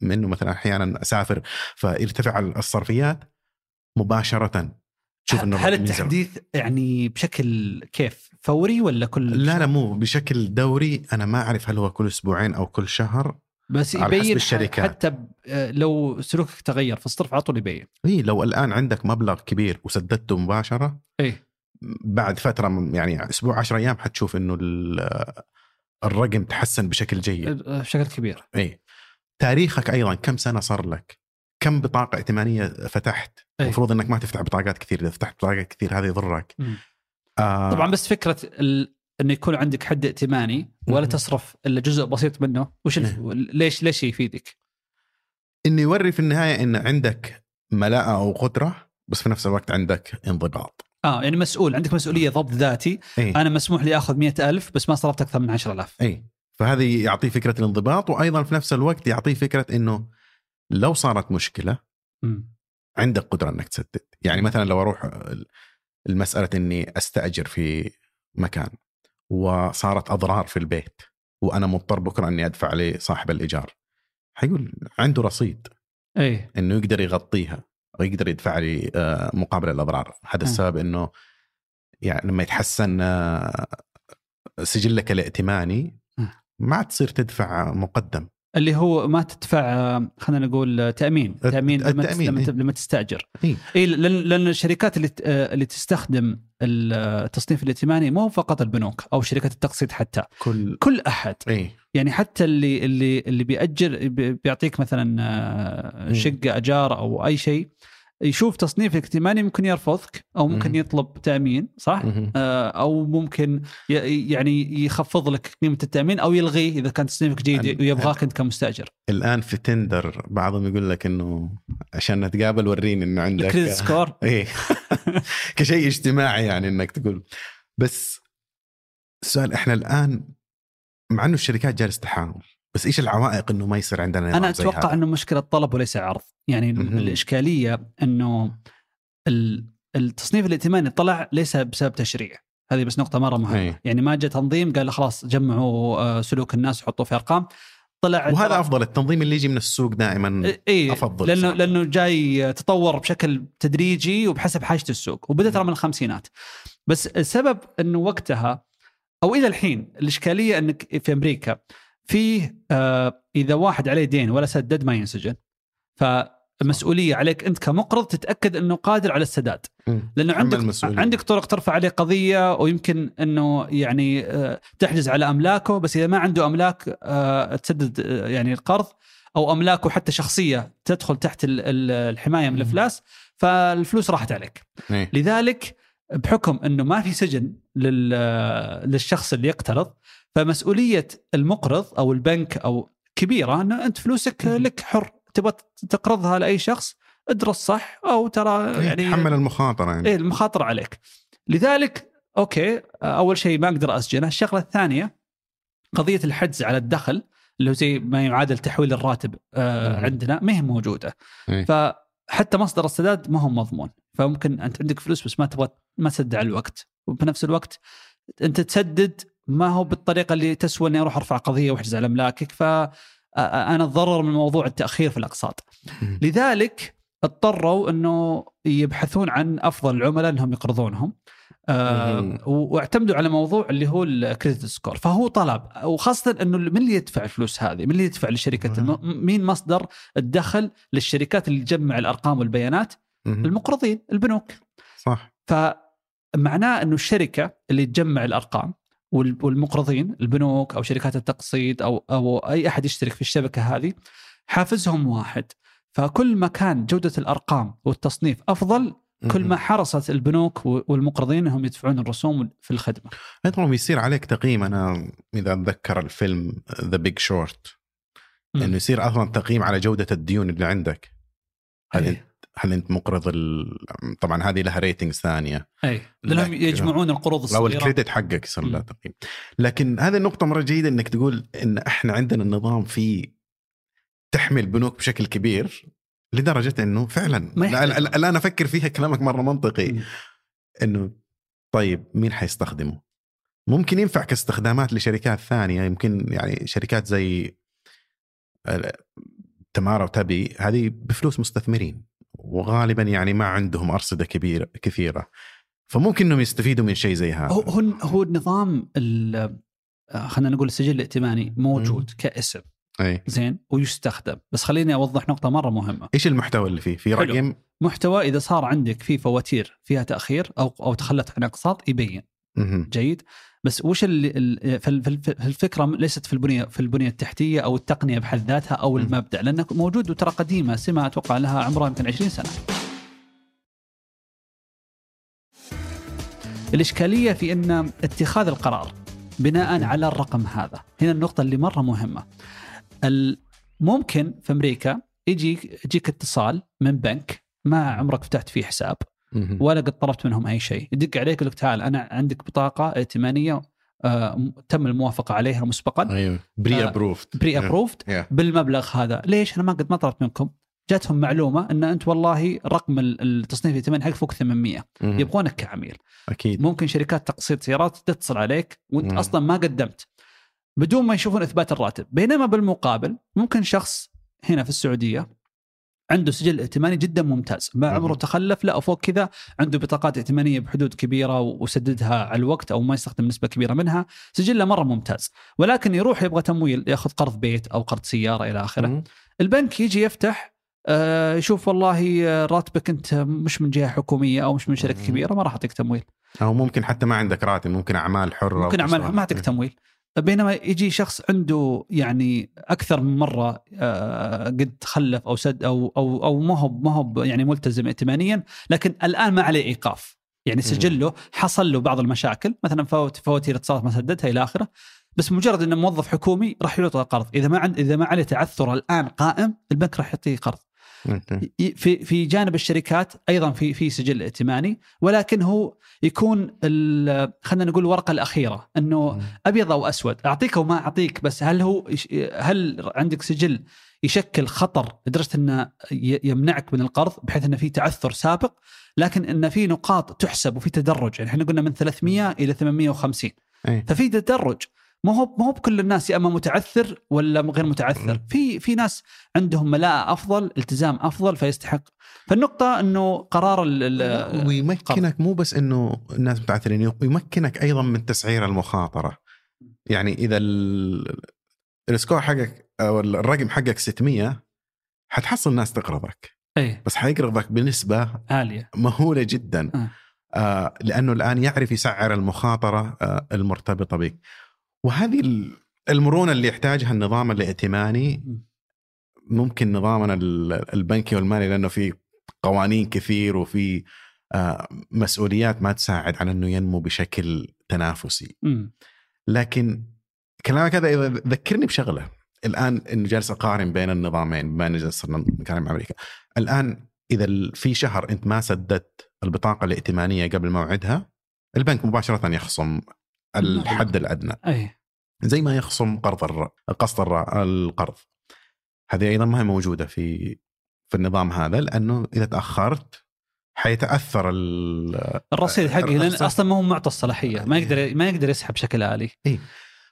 منه مثلا أحيانا أسافر فيرتفع الصرفيات مباشرة تشوف إنه هل التحديث يعني بشكل كيف فوري ولا كل لا؟ لا مو بشكل دوري أنا ما أعرف هل هو كل أسبوعين أو كل شهر بس يبين الشركة. حتى لو سلوكك تغير في الصرف على طول يبين إي لو الآن عندك مبلغ كبير وسددته مباشرة إي بعد فترة يعني أسبوع 10 أيام حتشوف إنه الرقم تحسن بشكل جيد. بشكل كبير. إي. تاريخك أيضا كم سنة صار لك؟ كم بطاقة ائتمانية فتحت؟ المفروض إنك ما تفتح بطاقات كثير. إذا فتحت بطاقات كثير هذا يضرك. آه. طبعا بس فكرة ال... إنه يكون عندك حد ائتماني ولا تصرف إلا جزء بسيط منه وش ليش ليش يفيدك؟ إنه يوري في النهاية إن عندك ملاءة أو قدرة بس في نفس الوقت عندك انضباط. آه يعني مسؤول. عندك مسؤولية ضبط ذاتي. أي. أنا مسموح لي آخذ مئة ألف بس ما صرفت أكثر من 10000 إي. فهذه يعطيه فكرة الانضباط وأيضا في نفس الوقت يعطيه فكرة إنه لو صارت مشكلة م. عندك قدرة إنك تسدد. يعني مثلا لو أروح المسألة إني أستأجر في مكان وصارت أضرار في البيت وأنا مضطر بكرة إني أدفع لصاحب الإيجار حيقول عنده رصيد إي. إنه يقدر يغطيها. ويقدر يدفع لي آه، مقابل الأضرار. هذا السبب إنه يعني لما يتحسن آه، سجلك الائتماني ما عاد تصير تدفع مقدم. اللي هو ما تدفع خلينا نقول تأمين. تأمين لما, التأمين لما, لما تستأجر. اي إيه لأن الشركات اللي اللي تستخدم التصنيف الائتماني مو فقط البنوك أو شركات التقسيط حتى. كل كل أحد. إيه؟ يعني حتى اللي اللي اللي بيأجر بيعطيك مثلا آه، شقة أجار أو أي شيء يشوف تصنيف ائتماني ممكن يرفضك أو ممكن يطلب تأمين صح؟ آه أو ممكن يعني يخفض لك قيمة التأمين أو يلغيه إذا كان تصنيفك جيد ويبغاك أنت كمستأجر. الآن في تندر بعضهم يقول لك إنه عشان نتقابل وريني إنه عندك credit score. إيه. كشيء اجتماعي يعني إنك تقول. بس السؤال إحنا الآن مع إنه الشركات جالسة تحاول بس إيش العوائق إنه ما يصير عندنا أنا أتوقع إنه مشكلة طلب وليس عرض. يعني م-م. الإشكالية إنه التصنيف الائتماني طلع ليس بسبب تشريع. هذه بس نقطة مرة مهمة. هي. يعني ما جاء تنظيم قال خلاص جمعوا آه، سلوك الناس وحطوا في أرقام. طلع وهذا أفضل التنظيم اللي يجي من السوق دائما إيه أفضل لأنه صراحة. لأنه جاي تطور بشكل تدريجي وبحسب حاجة السوق. وبدا ترى من الخمسينات. بس السبب إنه وقتها أو إلى الحين الإشكالية إنك في أمريكا فيه آه إذا واحد عليه دين ولا سدد ما ينسجن. فالمسؤوليه عليك أنت كمقرض تتأكد أنه قادر على السداد. لأنه عندك عندك طرق ترفع عليه قضية ويمكن أنه يعني آه تحجز على أملاكه بس إذا ما عنده أملاك آه تسدد يعني القرض أو أملاكه حتى شخصية تدخل تحت الحماية من الإفلاس فالفلوس راحت عليك. إيه. لذلك بحكم أنه ما في سجن للشخص اللي يقترض فمسؤولية المقرض أو البنك أو كبيرة ان أنت فلوسك لك حر. تبغى تقرضها لأي شخص ادرس صح أو ترى إيه، يعني تحمل المخاطرة يعني. إيه المخاطرة عليك. لذلك أوكي أول شيء ما أقدر أسجنه. الشغلة الثانية قضية الحجز على الدخل اللي هو زي ما يعادل تحويل الراتب آه عندنا ما هي موجودة. إيه. فحتى مصدر السداد ما هو مضمون. فممكن أنت عندك فلوس بس ما تبغى ما تسد على الوقت. وبنفس الوقت أنت تسدد ما هو بالطريقة اللي تسوى إني أروح أرفع قضية وأحجز على أملاكك فانا أتضرر من موضوع التأخير في الاقساط. لذلك اضطروا إنه يبحثون عن أفضل العملاء إنهم يقرضونهم. آه واعتمدوا على موضوع اللي هو الكريدت سكور فهو طلب وخاصة إنه من اللي يدفع الفلوس هذه؟ من اللي يدفع للشركه مين مصدر الدخل للشركات اللي تجمع الأرقام والبيانات؟ المقرضين البنوك. صح. فمعناه إنه الشركة اللي تجمع الأرقام والمقرضين البنوك أو شركات التقسيط أو أو أي أحد يشترك في الشبكة هذه حافزهم واحد. فكل ما كان جودة الأرقام والتصنيف أفضل كل ما حرصت البنوك والمقرضين إنهم يدفعون الرسوم في الخدمة. أيضا بيصير عليك تقييم. أنا إذا أتذكر الفيلم ذا Big Short إنه يصير أصلا تقييم على جودة الديون اللي عندك. هل هل أنت مقرض ال... طبعا هذه لها ratings ثانية. أي لأنهم يجمعون القروض الصغيرة. أو ال credit حقك يصير له تقييم لكن هذه النقطة مرة جيدة إنك تقول إن إحنا عندنا النظام فيه تحمي البنوك بشكل كبير لدرجة إنه فعلا الآن أفكر فيها كلامك مرة منطقي. إنه طيب مين حيستخدمه؟ ممكن ينفع كاستخدامات لشركات ثانية يمكن يعني شركات زي تمارا وتبي هذه بفلوس مستثمرين. وغالبا يعني ما عندهم أرصدة كبيره كثيرة. فممكن إنهم يستفيدوا من شيء زي هذا. هو هو النظام خلينا نقول السجل الائتماني موجود م. كاسم. أي. زين؟ ويستخدم. بس خليني أوضح نقطة مرة مهمة. إيش المحتوى اللي فيه؟ في رقم؟ محتوى إذا صار عندك في فواتير فيها تأخير أو أو تخلت عن اقساط يبين. م- جيد. بس وش اللي الفكرة ليست في البنية في البنية التحتية أو التقنية بحد ذاتها أو المبدأ لأنه موجود وترى قديمة سمة أتوقع لها عمرها يمكن 20 سنة. الإشكالية في إن اتخاذ القرار بناء على الرقم هذا هنا النقطة اللي مرة مهمة. ممكن في أمريكا يجيك يجيك اتصال من بنك ما عمرك فتحت فيه حساب ولا قد طلبت منهم أي شيء. يدق عليك يقول لك تعال أنا عندك بطاقة ائتمانية آه تم الموافقة عليها مسبقا. أيوه. بري ابروفد بري ابروفد بالمبلغ هذا. ليش؟ أنا ما قد ما طلبت منكم. جاتهم معلومة إن أنت والله رقم التصنيف الائتماني حقك فوق 800 مم. يبغونك كعميل. أكيد. ممكن شركات تقسيط سيارات تتصل عليك وأنت مم. أصلا ما قدمت. بدون ما يشوفون إثبات الراتب. بينما بالمقابل ممكن شخص هنا في السعودية عنده سجل ائتماني جدا ممتاز. ما عمره تخلف لا فوق كذا. عنده بطاقات ائتمانية بحدود كبيرة وسددها على الوقت أو ما يستخدم نسبة كبيرة منها. سجله مرة ممتاز. ولكن يروح يبغى تمويل يأخذ قرض بيت أو قرض سيارة إلى آخره. البنك يجي يفتح آه يشوف والله راتبك أنت مش من جهة حكومية أو مش من شركة كبيرة ما راح أعطيك تمويل. أو ممكن حتى ما عندك راتب ممكن أعمال حرة ممكن أعمال ما أعطيك تمويل. بينما يجي شخص عنده يعني أكثر من مرة آه، قد خلف أو سد أو أو أو ما هو ما هو يعني ملتزم ائتمانيا لكن الآن ما عليه إيقاف. يعني سجله حصل له بعض المشاكل مثلا فواتير اتصالات ما سددها إلى آخره بس مجرد إنه موظف حكومي راح يعطى قرض. إذا ما عند إذا ما عليه تعثر الآن قائم البنك راح يعطيه قرض. في في جانب الشركات أيضا في في سجل ائتماني ولكن هو يكون خلينا نقول الورقة الأخيرة إنه أبيض أو أسود. أعطيك أو ما أعطيك بس هل هو هل عندك سجل يشكل خطر لدرجة إنه يمنعك من القرض بحيث إنه في تعثر سابق لكن انه في نقاط تحسب وفي تدرج. يعني إحنا قلنا من 300 إلى 850 أي. ففي تدرج. ما هو ما هو بكل الناس يا أما متعثر ولا غير متعثر. في في ناس عندهم ملاءة أفضل التزام أفضل فيستحق. فالنقطة إنه قرار ويمكنك مو بس إنه الناس متعثرين يمكنك أيضا من تسعير المخاطرة. يعني إذا السكور حقك أو الرقم حقك 600 حتحصل ناس تقرضك. إي. بس حيقرضك بنسبة عالية. مهولة جدا. أه. آه لأنه الآن يعرف يسعر المخاطرة آه المرتبطة بك وهذه المرونة اللي يحتاجها النظام الائتماني ممكن نظامنا البنكي والمالي لأنه في قوانين كثير وفي آه، مسؤوليات ما تساعد على إنه ينمو بشكل تنافسي. لكن كلامك هذا ذكرني بشغلة الآن إنه جالس أقارن بين النظامين بما انه صرنا نتكلم عن أمريكا. الآن إذا في شهر أنت ما سددت البطاقة الائتمانية قبل موعدها البنك مباشرة يخصم الحد الأدنى أي. زي ما يخصم قرض. قسط. القرض. هذه أيضا ما هي موجودة في في النظام هذا لأنه إذا تأخرت حيتأثر الرصيد حقي لأن أصلا ما هو معطى الصلاحية. ما يقدر ما يقدر يسحب بشكل آلي. اي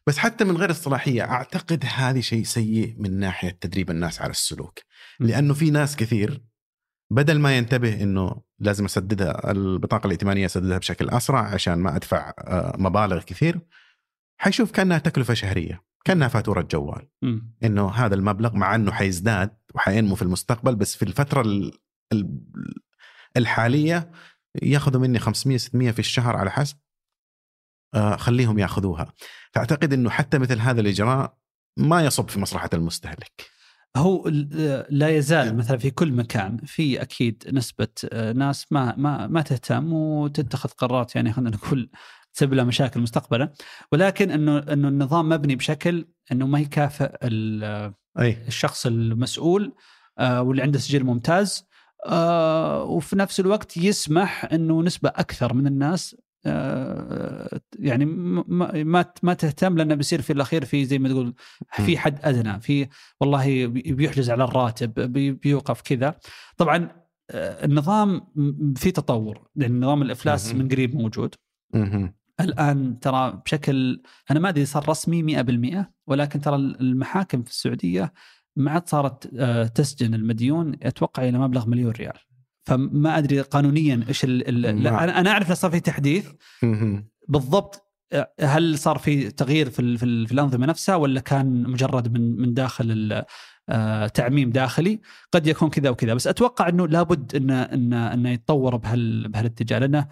بس حتى من غير الصلاحية أعتقد هذه شيء سيء من ناحية تدريب الناس على السلوك. لأنه في ناس كثير بدل ما ينتبه إنه لازم أسددها البطاقة الائتمانية أسددها بشكل أسرع عشان ما أدفع آه، مبالغ كثير حيشوف كأنها تكلفة شهرية كأنها فاتورة جوال. إنه هذا المبلغ مع إنه حيزداد وحينمو في المستقبل بس في الفترة الحالية ياخذوا مني 500 600 في الشهر على حسب آه، خليهم ياخذوها. فأعتقد إنه حتى مثل هذا الإجراء ما يصب في مصلحة المستهلك. هو لا يزال مثلا في كل مكان في أكيد نسبة آه، ناس ما ما ما تهتم وتتخذ قرارات يعني خلينا نقول تسبب لها مشاكل مستقبلا. ولكن إنه إنه النظام مبني بشكل إنه ما يكافئ أي. الشخص المسؤول آه، واللي عنده سجل ممتاز آه، وفي نفس الوقت يسمح إنه نسبة أكثر من الناس آه، يعني ما ما تهتم لأنه بيصير في الأخير في زي ما تقول في حد أدنى في والله بي- بيحجز على الراتب بي- بيوقف كذا. طبعا النظام في تطور يعني نظام الإفلاس. من قريب موجود. الآن ترى بشكل أنا ما أدري صار رسمي 100% ولكن ترى المحاكم في السعودية ما عاد صارت آه، تسجن المديون أتوقع إلى مبلغ مليون ريال. فما أدري قانونيا إيش ما- أنا أنا أعرف صار في تحديث. بالضبط آه، هل صار في تغيير في ال- في, ال- في الأنظمة نفسها ولا كان مجرد من من داخل آه، تعميم داخلي؟ قد يكون كذا وكذا بس أتوقع إنه لابد انه انه انه يتطور بهال بهالاتجاه لأنه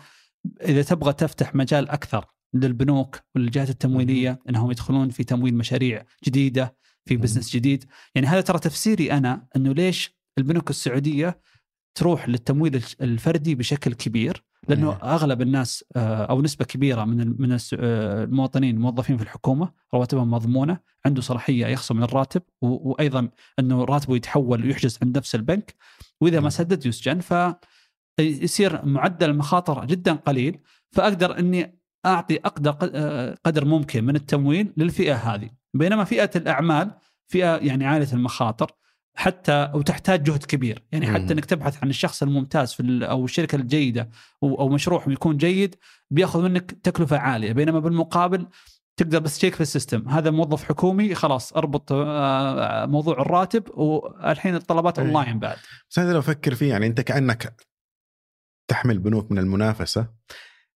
إذا تبغى تفتح مجال أكثر للبنوك والجهات التمويلية إنهم يدخلون في تمويل مشاريع جديدة في. بزنس جديد يعني هذا ترى تفسيري أنا إنه ليش البنوك السعودية تروح للتمويل الفردي بشكل كبير لأنه إيه. أغلب الناس آه، أو نسبة كبيرة من من آه، المواطنين الموظفين في الحكومة رواتبهم مضمونة عنده صلاحية يخصم من الراتب وأيضا إنه راتبه يتحول ويحجز عند نفس البنك وإذا ما نعم. سدد يسجن ف يصير معدل المخاطر جدا قليل فأقدر إني أعطي أقدر قدر ممكن من التمويل للفئة هذه. بينما فئة الأعمال فئة يعني عاليه المخاطر حتى وتحتاج جهد كبير. يعني. حتى إنك تبحث عن الشخص الممتاز في أو الشركة الجيدة أو مشروع يكون جيد بيأخذ منك تكلفة عالية. بينما بالمقابل تقدر بس تشيك في ال system. هذا موظف حكومي خلاص أربط آه، موضوع الراتب والحين الطلبات. اونلاين بعد. بس هذا لو فكر فيه يعني أنت كأنك تحمل بنوك من المنافسة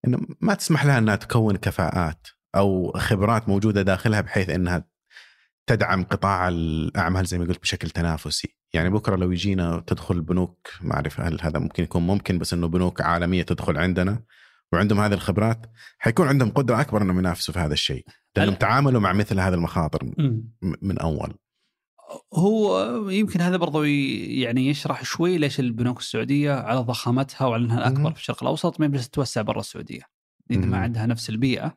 إنه ما تسمح لها إنها تكون كفاءات أو خبرات موجودة داخلها بحيث إنها تدعم قطاع الأعمال زي ما قلت بشكل تنافسي، يعني بكرة لو يجينا تدخل بنوك ما أعرف هل هذا ممكن يكون ممكن بس إنه بنوك عالمية تدخل عندنا وعندهم هذه الخبرات حيكون عندهم قدرة أكبر إنهم ينافسوا في هذا الشيء، لأنهم تعاملوا مع مثل هذه المخاطر من أول. هو يمكن هذا برضو يعني يشرح شوي ليش البنوك السعودية على ضخامتها وعلى إنها الاكبر. في الشرق الأوسط ما بس تتوسع برا السعودية إذا ما. عندها نفس البيئة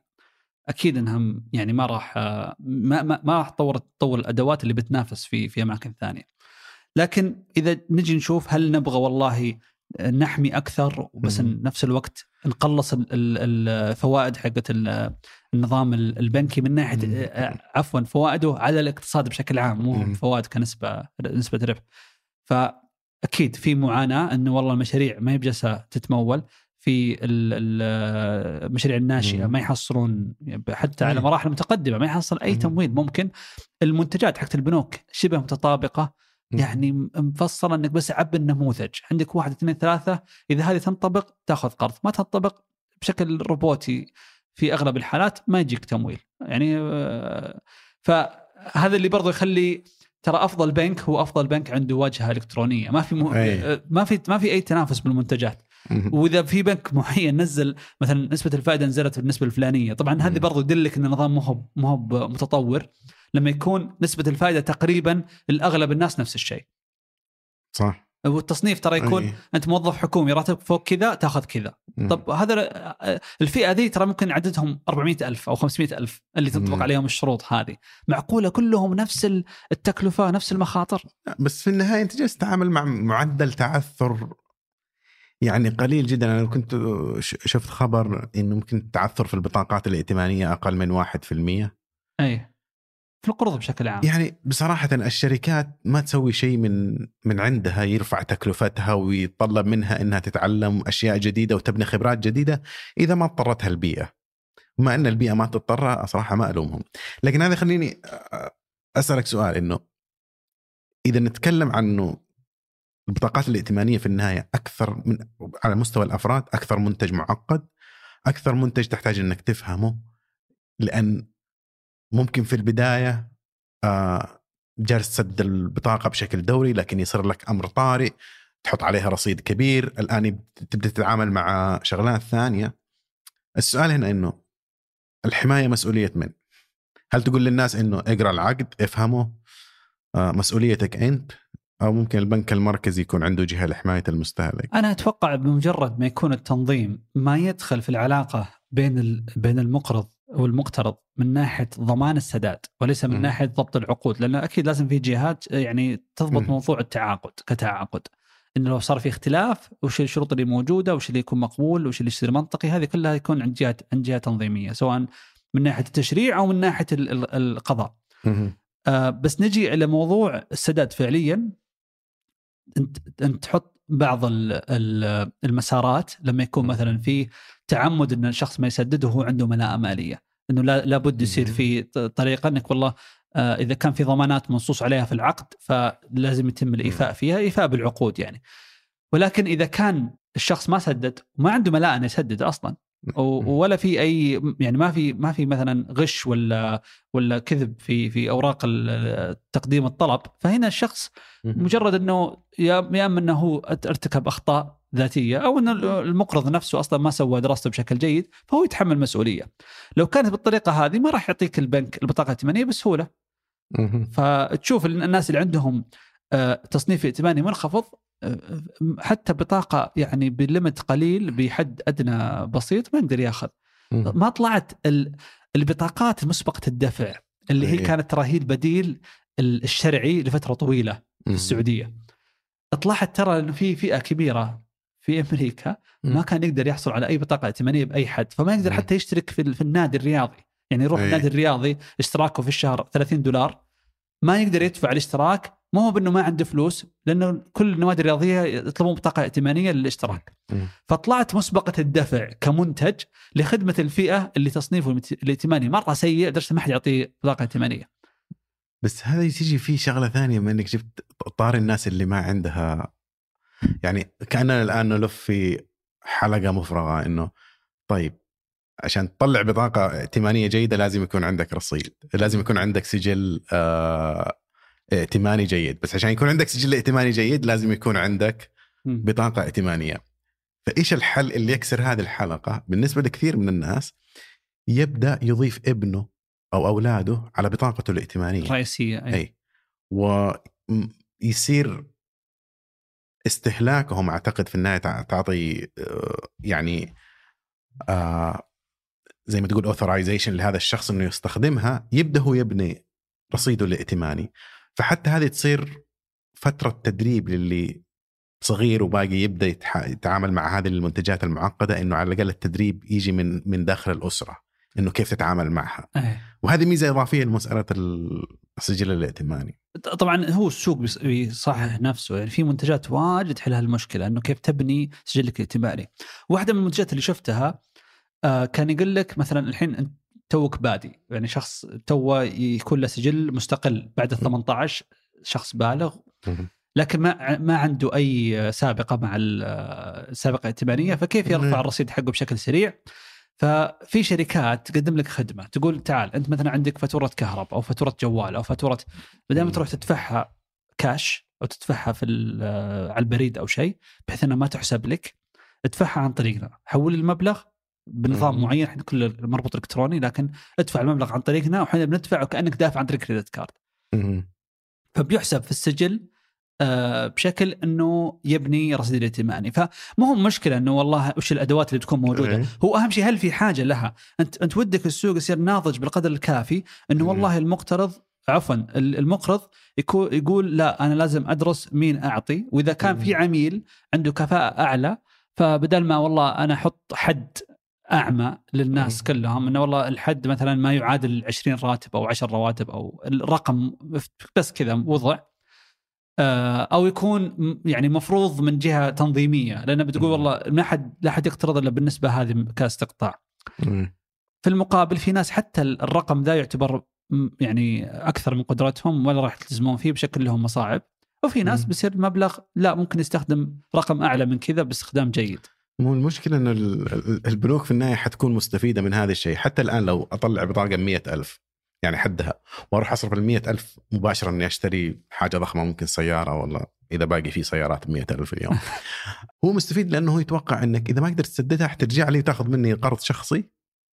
أكيد إنها يعني ما راح ما ما, ما راح تطور تطور الأدوات اللي بتنافس في في أماكن ثانية. لكن إذا نجي نشوف هل نبغى والله نحمي أكثر مهم. نفس الوقت نقلص ال- ال- الفوائد حقت النظام ال- البنكي من ناحية مهم. آه، عفوا فوائده على الاقتصاد بشكل عام مو. فوائد كنسبة نسبة ربح. فأكيد في معاناة إنه والله المشاريع ما هي بجالسه تتمول في ال- ال- المشاريع الناشئة مم. ما يحصلون حتى على أي. مراحل متقدمة ما يحصل أي. تمويل ممكن المنتجات حقت البنوك شبه متطابقة يعني مفصلة إنك بس عبي النموذج عندك واحد اثنين ثلاثة إذا هذه تنطبق تأخذ قرض ما تنطبق بشكل روبوتي في أغلب الحالات ما يجيك تمويل يعني آه، فهذا اللي برضو يخلي ترى أفضل بنك هو أفضل بنك عنده واجهة إلكترونية ما في. أي. ما في ما في أي تنافس بالمنتجات. وإذا في بنك معين نزل مثلا نسبة الفائدة نزلت بالنسبة الفلانية طبعا هذه. برضو يدلك إن النظام مو مو متطور لما يكون نسبة الفائدة تقريبا الأغلب الناس نفس الشيء صح والتصنيف ترى يكون أي. أنت موظف حكومي راتبك فوق كذا تاخذ كذا مم. طب هذا الفئة ذي ترى ممكن عددهم 400 ألف أو 500 ألف اللي تنطبق مم. عليهم الشروط هذه معقولة كلهم نفس التكلفة نفس المخاطر بس في النهاية أنت جالس تتعامل مع معدل تعثر يعني قليل جدا أنا كنت شفت خبر إنه ممكن التعثر في البطاقات الائتمانية أقل من 1% أي في القروض بشكل عام. يعني بصراحة الشركات ما تسوي شيء من من عندها يرفع تكلفتها ويتطلب منها إنها تتعلم أشياء جديدة وتبني خبرات جديدة إذا ما اضطرتها البيئة. بما إن البيئة ما تضطر صراحة ما ألومهم. لكن هذا يخليني أسألك سؤال إنه إذا نتكلم عنه البطاقات الائتمانية في النهاية أكثر من على مستوى الأفراد أكثر منتج معقد أكثر منتج تحتاج إنك تفهمه لأن ممكن في البداية آه، جالس تسد البطاقة بشكل دوري لكن يصير لك أمر طارئ تحط عليها رصيد كبير. الآن تبدأ تتعامل مع شغلات ثانية. السؤال هنا إنه الحماية مسؤولية من؟ هل تقول للناس إنه اقرأ العقد افهمه آه، مسؤوليتك أنت؟ أو ممكن البنك المركزي يكون عنده جهة لحماية المستهلك؟ أنا أتوقع بمجرد ما يكون التنظيم ما يدخل في العلاقة بين بين المقرض والمقترض من ناحية ضمان السداد وليس من مم. ناحية ضبط العقود لأن أكيد لازم في جهات يعني تضبط مم. موضوع التعاقد كتعاقد انه لو صار في اختلاف وش الشروط اللي موجودة وش اللي يكون مقبول وش اللي يصير منطقي هذه كلها يكون عند جهة عند جهة تنظيمية سواء من ناحية التشريع أو من ناحية ال- ال- القضاء. آه، بس نجي إلى موضوع السداد فعليا أنت أنت تحط بعض ال- ال- المسارات لما يكون مثلا في تعمد إن الشخص ما يسدد وهو عنده ملاءة مالية. إنه لا لابد يصير. في طريقة إنك والله آه، إذا كان في ضمانات منصوص عليها في العقد فلازم يتم الإيفاء فيها إيفاء بالعقود يعني. ولكن إذا كان الشخص ما سدد وما عنده ملاءه إنه يسدد أصلا. ولا في أي يعني ما في ما في مثلا غش ولا ولا كذب في في أوراق تقديم الطلب فهنا الشخص. مجرد إنه يا يا أما إنه هو ارتكب أخطاء ذاتية أو ان المقرض نفسه أصلا ما سوى دراسته بشكل جيد فهو يتحمل مسؤولية. لو كانت بالطريقة هذه ما راح يعطيك البنك البطاقة الائتمانية بسهولة. فتشوف الناس اللي عندهم آه، تصنيف ائتماني منخفض حتى بطاقة يعني بليمت قليل بحد أدنى بسيط ما يقدر ياخذ. ما طلعت ال- البطاقات مسبقة الدفع اللي هي إيه. كانت ترى هي البديل ال- الشرعي لفترة طويلة في. السعودية. طلعت ترى إنه في فئة كبيرة في أمريكا ما. كان يقدر يحصل على أي بطاقة ائتمانية بأي حد، فما يقدر. حتى يشترك في النادي الرياضي، يعني يروح إيه. النادي الرياضي اشتراكه في الشهر 30 دولار ما يقدر يدفع الاشتراك مو هو بأنه ما عنده فلوس لأنه كل النوادي الرياضية يطلبون بطاقة ائتمانية للاشتراك. مم. فطلعت مسبقة الدفع كمنتج لخدمة الفئة اللي تصنيفه الائتماني مرة سيء لدرجه ما حد يعطيه بطاقة ائتمانية. بس هذا تيجي فيه شغلة ثانية بما إنك جبت طار الناس اللي ما عندها يعني كأننا الآن نلف في حلقة مفرغة إنه طيب عشان تطلع بطاقة ائتمانية جيدة لازم يكون عندك رصيد، لازم يكون عندك سجل آه ائتماني جيد، بس عشان يكون عندك سجل ائتماني جيد لازم يكون عندك. بطاقة ائتمانية. فإيش الحل اللي يكسر هذه الحلقة؟ بالنسبة لكثير من الناس يبدأ يضيف ابنه أو أولاده على بطاقته الائتمانية. رئيسية أي. أي ويصير استهلاكهم أعتقد في النهاية تع- تعطي آه، يعني آه، زي ما تقول اوثرايزيشن لهذا الشخص إنه يستخدمها يبدأ هو يبني رصيده الائتماني فحتى هذه تصير فترة تدريب للي صغير وباقي يبدأ يتعامل مع هذه المنتجات المعقدة إنه على الأقل التدريب يجي من من داخل الأسرة إنه كيف تتعامل معها أي. وهذه ميزة إضافية لمسألة السجل الائتماني طبعا هو السوق بيص- بيصحح نفسه يعني في منتجات واجد تحل هالمشكله إنه كيف تبني سجلك الائتماني. واحدة من المنتجات اللي شفتها آه، كان يقول لك مثلا الحين أنت توك بادي يعني شخص تو يكون له سجل مستقل بعد ال 18 شخص بالغ لكن ما ما عنده أي سابقة مع ال- السابقه الائتمانيه فكيف يرفع. الرصيد حقه بشكل سريع؟ ففي شركات تقدم لك خدمة تقول تعال أنت مثلا عندك فاتورة كهرباء أو فاتورة جوال أو فاتورة بدل ما. تروح تدفعها كاش أو تدفعها في ال- على البريد أو شيء بحيث انها ما تحسب لك ادفعها عن طريقنا حول المبلغ بنظام مم. معين إحنا كله مربوط إلكتروني لكن ادفع المبلغ عن طريقنا وإحنا بندفع وكأنك دافع عن طريق كريدت كارد فبيحسب في السجل آه، بشكل إنه يبني رصيد الائتماني فما هو مشكلة إنه والله وش الأدوات اللي بتكون موجودة إيه. هو أهم شيء هل في حاجة لها أنت أنت ودك السوق يصير ناضج بالقدر الكافي إنه مم. والله المقترض عفوا ال- المقرض يكون يقول لا أنا لازم أدرس مين أعطي وإذا كان في مم. عميل عنده كفاءة أعلى فبدل ما والله أنا أحط حد أعمى للناس. كلهم إنه والله الحد مثلا ما يعادل 20 راتب أو 10 رواتب أو الرقم بس كذا وضع آه، أو يكون يعني مفروض من جهة تنظيمية لأن بتقول. والله ما حد لا حد يقترض إلا بالنسبة هذه كاستقطاع. في المقابل في ناس حتى الرقم ذا يعتبر يعني أكثر من قدرتهم ولا راح يلتزمون فيه بشكل لهم مصاعب وفي ناس. بيصير مبلغ لا ممكن يستخدم رقم أعلى من كذا باستخدام جيد مو المشكلة أنه ال- ال- البنوك في النهاية حتكون مستفيدة من هذا الشيء. حتى الآن لو أطلع بطاقة مية ألف يعني حدها وأروح أصرف المية ألف مباشرة أني أشتري حاجة ضخمة ممكن سيارة ولا إذا باقي في سيارات بمية ألف اليوم. هو مستفيد لأنه هو يتوقع أنك إذا ما قدرت تسددها حترجع لي وتاخذ مني قرض شخصي.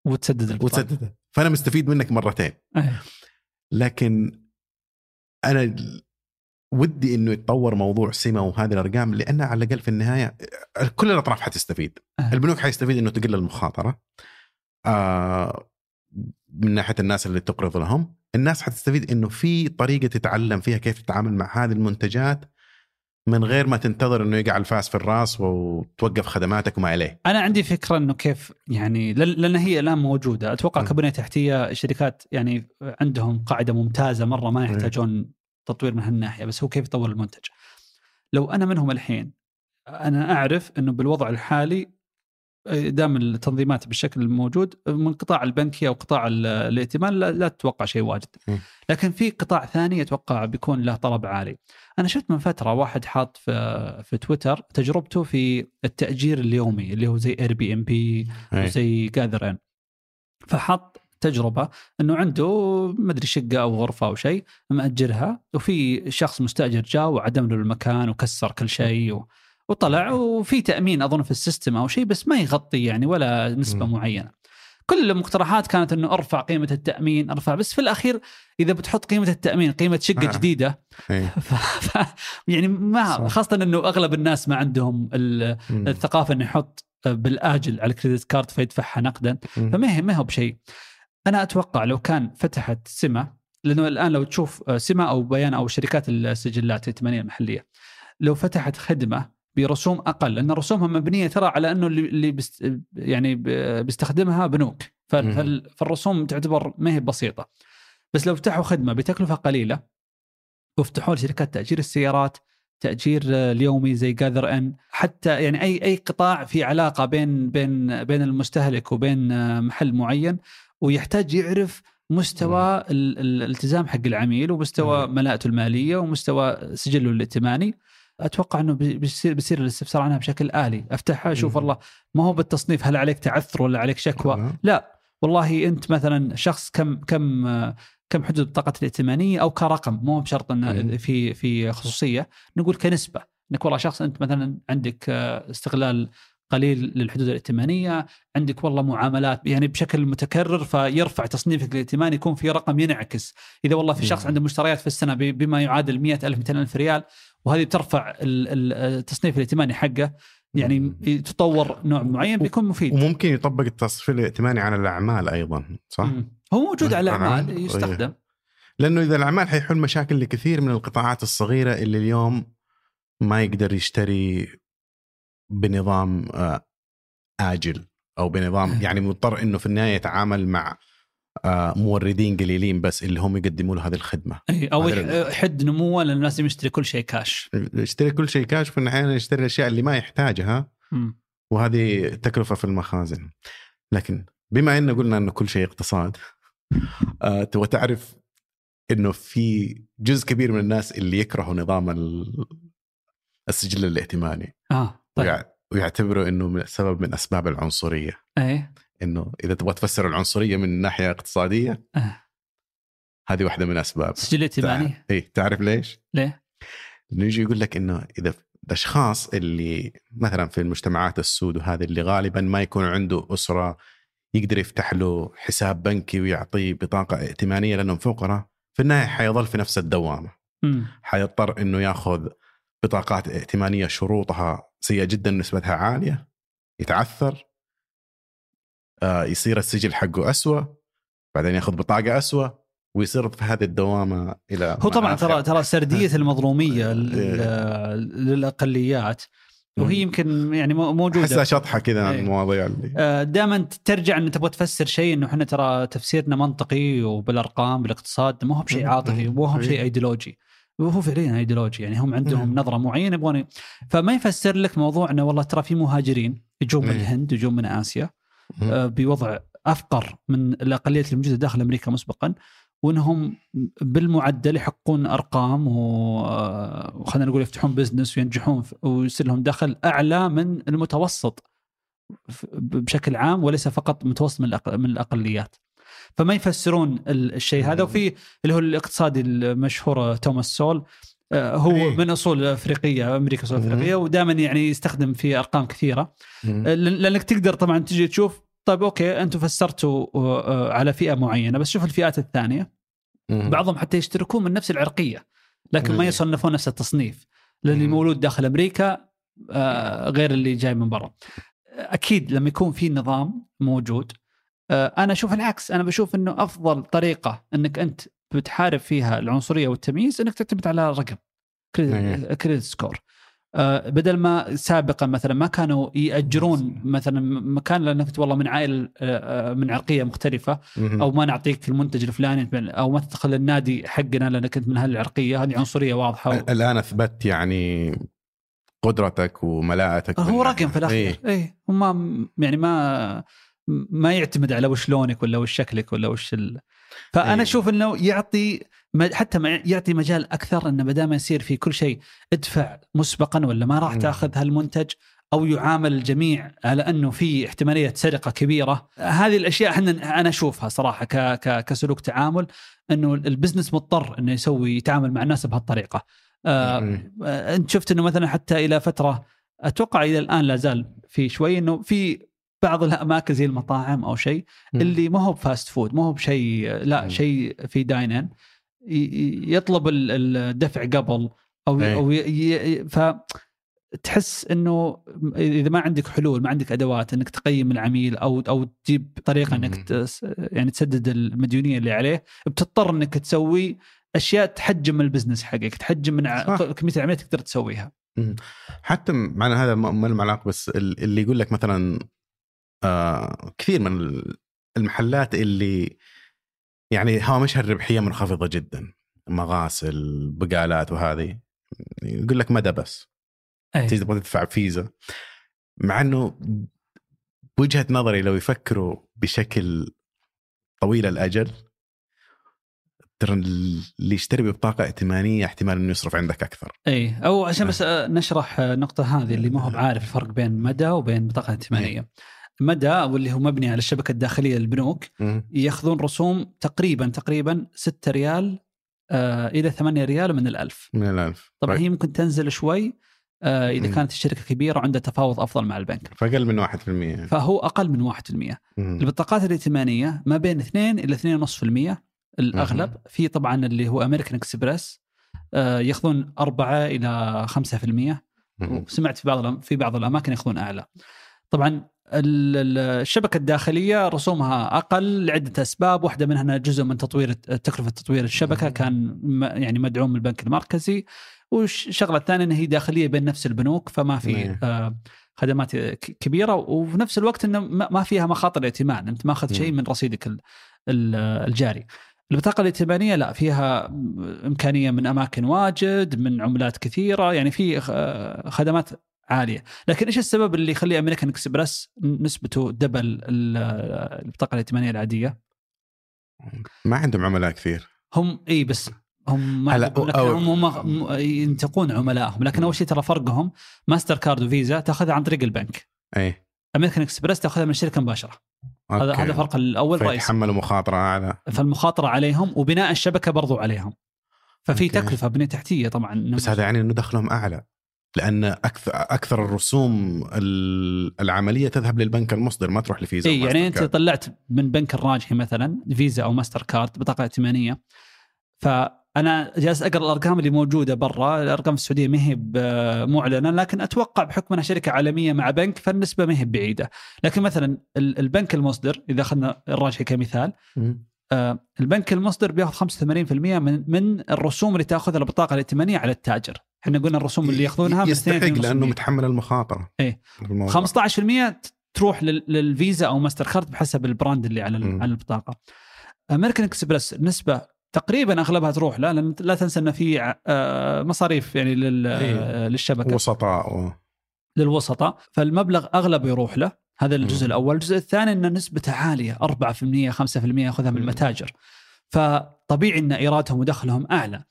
وتسدد البطاقة. وتسددها. فأنا مستفيد منك مرتين. لكن أنا ودي إنه يتطور موضوع سمه وهذه الأرقام لانها على الأقل في النهاية كل الأطراف حتستفيد. أه. البنوك حيستفيد إنه تقل المخاطرة. آه من ناحية الناس اللي تقرض لهم. الناس حتستفيد إنه في طريقة تتعلم فيها كيف تتعامل مع هذه المنتجات من غير ما تنتظر إنه يقع الفاس في الرأس وتوقف خدماتك وما عليه أنا عندي فكرة إنه كيف يعني لأن هي الآن موجودة. أتوقع. كبنيه تحتية الشركات يعني عندهم قاعدة ممتازة مرة ما يحتاجون تطوير من هالناحية بس هو كيف يطور المنتج لو أنا منهم الحين أنا أعرف إنه بالوضع الحالي دام التنظيمات بالشكل الموجود من قطاع البنكي أو قطاع ال- الائتمان لا, لا تتوقع شيء واجد. لكن في قطاع ثاني أتوقع بيكون له طلب عالي أنا شفت من فترة واحد حاط في في تويتر تجربته في التأجير اليومي اللي هو زي Airbnb. وزي Gathern فحط تجربة إنه عنده مدري شقة أو غرفة أو شيء مأجرها وفي شخص مستأجر جاء وعدم له المكان وكسر كل شيء و... وطلع وفي تأمين أظن في ال system أو شيء بس ما يغطي يعني ولا نسبة مم. معينة. كل المقترحات كانت إنه أرفع قيمة التأمين أرفع بس في الأخير إذا بتحط قيمة التأمين قيمة شقة آه. جديدة إيه. ف... ف... يعني ما صح. خاصة إنه أغلب الناس ما عندهم ال... الثقافة إنه يحط بالآجل على ال credit card فيدفعها نقدا. فما هي ما هو بشيء أنا أتوقع لو كان فتحت سمة لأنه الآن لو تشوف سمة أو بيان أو شركات السجلات الائتمانيه المحلية لو فتحت خدمة برسوم أقل لأن رسومها مبنية ترى على أنه اللي based يعني بيستخدمها بنوك. فالرسوم تعتبر ما هي بسيطة. بس لو فتحوا خدمة بتكلفة قليلة وافتحوا لشركات تأجير السيارات تأجير آه، اليومي زي Gathern حتى يعني أي أي قطاع في علاقة بين بين بين المستهلك وبين آه، محل معين ويحتاج يعرف مستوى ال- ال- الالتزام حق العميل ومستوى. ملاءته المالية ومستوى سجله الائتماني أتوقع إنه بي- بيصير بيصير الاستفسار عنها بشكل آلي أفتحها أشوف. والله ما هو بالتصنيف هل عليك تعثر ولا عليك شكوى لا. لا والله أنت مثلا شخص كم كم كم حدود بطاقه الائتمانية أو كرقم مو بشرط انه. في في خصوصية نقول كنسبة انك والله شخص أنت مثلا عندك آه، استغلال قليل للحدود الائتمانية، عندك والله معاملات يعني بشكل متكرر فيرفع تصنيفك الائتماني يكون في رقم ينعكس، إذا والله في شخص مم. عنده مشتريات في السنة بما يعادل 100000 200000 ريال وهذه بترفع ال- التصنيف الائتماني حقه يعني. تطور نوع معين بيكون مفيد. وممكن يطبق التصفية الائتماني على الأعمال أيضا صح؟ هو موجود على الأعمال طبعاً. يستخدم لأنه إذا الأعمال حيحل مشاكل لكثير من القطاعات الصغيرة اللي اليوم ما يقدر يشتري بنظام آه، آجل أو بنظام يعني مضطر إنه في النهاية يتعامل مع آه، موردين قليلين بس اللي هم يقدموا له هذه الخدمة. أي، أو يحد نموه لأن لازم يشتري كل شيء كاش. يشتري كل شيء كاش وفي النهاية يشتري الأشياء اللي ما يحتاجها. وهذه تكلفة في المخازن. لكن بما ان قلنا إنه كل شيء اقتصاد آه، تبغى تعرف إنه في جزء كبير من الناس اللي يكرهوا نظام ال- السجل الائتماني آه. طيب ويع- ويعتبروا إنه من سبب من أسباب العنصرية إيه إنه إذا تبغى تفسر العنصرية من ناحية اقتصادية آه. هذه واحدة من أسباب سجل ائتماني اي تعرف ليش؟ ليه؟ انه يجي يقول لك إنه إذا الأشخاص اللي مثلا في المجتمعات السود وهذه اللي غالبا ما يكون عنده أسرة يقدر يفتح له حساب بنكي ويعطيه بطاقة ائتمانية لأنهم فقراء في النهاية حيظل في نفس الدوامة مم. حيضطر إنه يأخذ بطاقات ائتمانية شروطها سيئة جدا نسبتها عالية يتعثر آه يصير السجل حقه أسوأ بعدين ياخذ بطاقة أسوأ ويصير في هذه الدوامة إلى هو طبعا. ترى ترى سردية المظلومية لل- إيه. للأقليات وهي يمكن يعني مو- موجودة أحسها شطحة كذا عن إيه. المواضيع اللي دائما ترجع انه تبغى تفسر شيء إنه إحنا ترى تفسيرنا منطقي وبالأرقام بالاقتصاد ما هو بشيء. عاطفي مو هو. بشيء ايديولوجي وهو فعليا ايديولوجي يعني هم عندهم مم. نظرة معينة يبغون فما يفسر لك موضوع إنه والله ترى في مهاجرين يجون من. الهند يجون من آسيا. آه، بوضع أفقر من الاقليات اللي موجوده داخل أمريكا مسبقا وإنهم بالمعدل يحققون أرقام و- آه، وخلينا نقول يفتحون business وينجحون ويصير لهم دخل أعلى من المتوسط بشكل عام وليس فقط متوسط من الأقليات. فما يفسرون ال- الشيء هذا وفي اللي هو الاقتصادي المشهور توماس سول آه، هو إيه. من أصول أفريقية أمريكا أصول. أفريقية ودائما يعني يستخدم في أرقام كثيرة. لأن- لأنك تقدر طبعا تجي تشوف طيب أوكي أنتم فسرتوا آه، على فئة معينة بس شوف الفئات الثانية. بعضهم حتى يشتركون من نفس العرقية لكن ما مم. يصنفون نفس التصنيف للي مم. مولود داخل أمريكا آه، غير اللي جاي من برا أكيد لما يكون في نظام موجود آه، أنا أشوف العكس أنا بشوف إنه أفضل طريقة إنك أنت بتحارب فيها العنصرية والتمييز إنك تعتمد على رقم إيه. كريدت سكور آه، بدل ما سابقا مثلا ما كانوا يأجرون مثلا مكان لأنك والله من عائله آه، آه، من عرقية مختلفة. أو ما نعطيك المنتج الفلاني أو ما تدخل النادي حقنا لأنك انت من هالعرقيه هذه عنصرية واضحة الآن أثبت يعني قدرتك وملاءتك هو رقم في الأخير إيه. إيه هم يعني ما ما يعتمد على وش لونك ولا وش شكلك ولا وش ال... فأنا إيه. أشوف إنه يعطي حتى ما يعطي مجال أكثر إنه ما دام يصير في كل شيء ادفع مسبقا ولا ما راح. تأخذ هالمنتج أو يعامل الجميع على إنه في احتمالية سرقة كبيرة هذه الأشياء إحنا أنا أشوفها صراحة ك ك كسلوك تعامل إنه ال business مضطر إنه يسوي يتعامل مع الناس بهالطريقة آه. آه، أنت شفت إنه مثلا حتى إلى فترة أتوقع إلى الآن لا زال في شوي إنه في بعض الأماكن زي المطاعم أو شيء. اللي ما هو ب fast food ما هو بشيء لا. شيء في dine in يطلب ال- الدفع قبل أو إيه. أو ي- ف تحس إنه إذا ما عندك حلول ما عندك أدوات إنك تقيم العميل أو أو تجيب طريقة إنك. تس يعني تسدد المديونية اللي عليه بتضطر إنك تسوي أشياء تحجم البزنس حقك تحجم من. كمية العمليات تقدر تسويها حتى معنى هذا ما له علاقة بس ال- اللي يقول لك مثلا آه كثير من ال- المحلات اللي يعني هوامشها الربحيه منخفضة جدا مغاسل بقالات وهذه يقول لك مدى بس. أي. تبغى تدفع فيزا. مع إنه بوجهة نظري لو يفكروا بشكل طويل الأجل ترى اللي يشتري ببطاقة ائتمانية احتمال إنه يصرف عندك أكثر. اي أو عشان بس آه، نشرح النقطه هذه اللي ما هو بعارف الفرق بين مدى وبين بطاقة ائتمانية. مدى واللي هو مبني على الشبكة الداخلية للبنوك مم. ياخذون رسوم تقريبا تقريبا 6 ريال آه إلى 8 ريال من الألف من الألف طبعا ف- هي ممكن تنزل شوي آه إذا مم. كانت الشركة كبيرة وعندها تفاوض أفضل مع البنك فأقل من 1% فهو أقل من 1% مم. البطاقات الائتمانية ما بين 2 إلى 2.5% الأغلب مهم. في طبعا اللي هو امريكان اكسبرس آه ياخذون 4 إلى 5% مم. وسمعت في بعض في بعض الأماكن ياخذون أعلى. طبعا الشبكة الداخلية رسومها أقل لعدة أسباب، واحدة منها أنها جزء من تطوير تكلفة تطوير الشبكة. كان يعني مدعوم من البنك المركزي والشغله الثانية انها هي داخلية بين نفس البنوك فما في نعم. آه خدمات كبيرة وفي نفس الوقت إنه ما فيها مخاطر ائتمان، أنت ماخذ شيء مم. من رصيدك ال- ال- الجاري. البطاقة الائتمانية لا فيها إمكانية من أماكن واجد من عملات كثيرة يعني في خدمات عالية. لكن إيش السبب اللي يخلي أمريكان إكسبرس نسبته دبل ال- البطاقة الائتمانية العادية؟ ما عندهم عملاء كثير. هم إي بس هم ما هم هم ينتقون عملائهم. لكن أول شيء ترى فرقهم ماستر كارد وفيزا تأخذها عن طريق البنك. إي. أمريكان إكسبرس تأخذها من الشركة مباشرة. هذا okay. هذا الفرق الأول رئيسي. فيتحملوا مخاطرة أعلى. فالمخاطرة عليهم وبناء الشبكة برضو عليهم. ففي okay. تكلفة بنية تحتية طبعا. بس هذا يعني إنه دخلهم أعلى. لأن أكثر أكثر الرسوم ال- العملية تذهب للبنك المصدر ما تروح لفيزا اي يعني أنت. طلعت من بنك الراجحي مثلا فيزا أو ماستر كارد بطاقة ائتمانية فأنا جالس أقرأ الأرقام اللي موجودة برا الأرقام في السعودية ما هي معلنة لكن أتوقع بحكم إنها شركة عالمية مع بنك فالنسبة ما هي بعيدة لكن مثلا ال- البنك المصدر إذا أخذنا الراجحي كمثال. آه، البنك المصدر بيأخذ 85% من من الرسوم اللي تأخذها البطاقة الائتمانية على التاجر إحنا قلنا الرسوم اللي ياخذونها يستحق 2.5%. لأنه متحمل المخاطرة الموضوع. 15% تروح لل- للفيزا أو ماستر كارد بحسب ال brand اللي على مم. على البطاقة. أمريكان اكسبرس نسبة تقريبا أغلبها تروح له لأن لا تنسى إن في آه، مصاريف يعني لل- إيه. للشبكة وسطاء و... للوسطاء فالمبلغ اغلبه يروح له هذا الجزء مم. الأول، الجزء الثاني إن نسبته عالية 4% 5% ياخذها من. المتاجر. فطبيعي إن إيرادهم ودخلهم أعلى.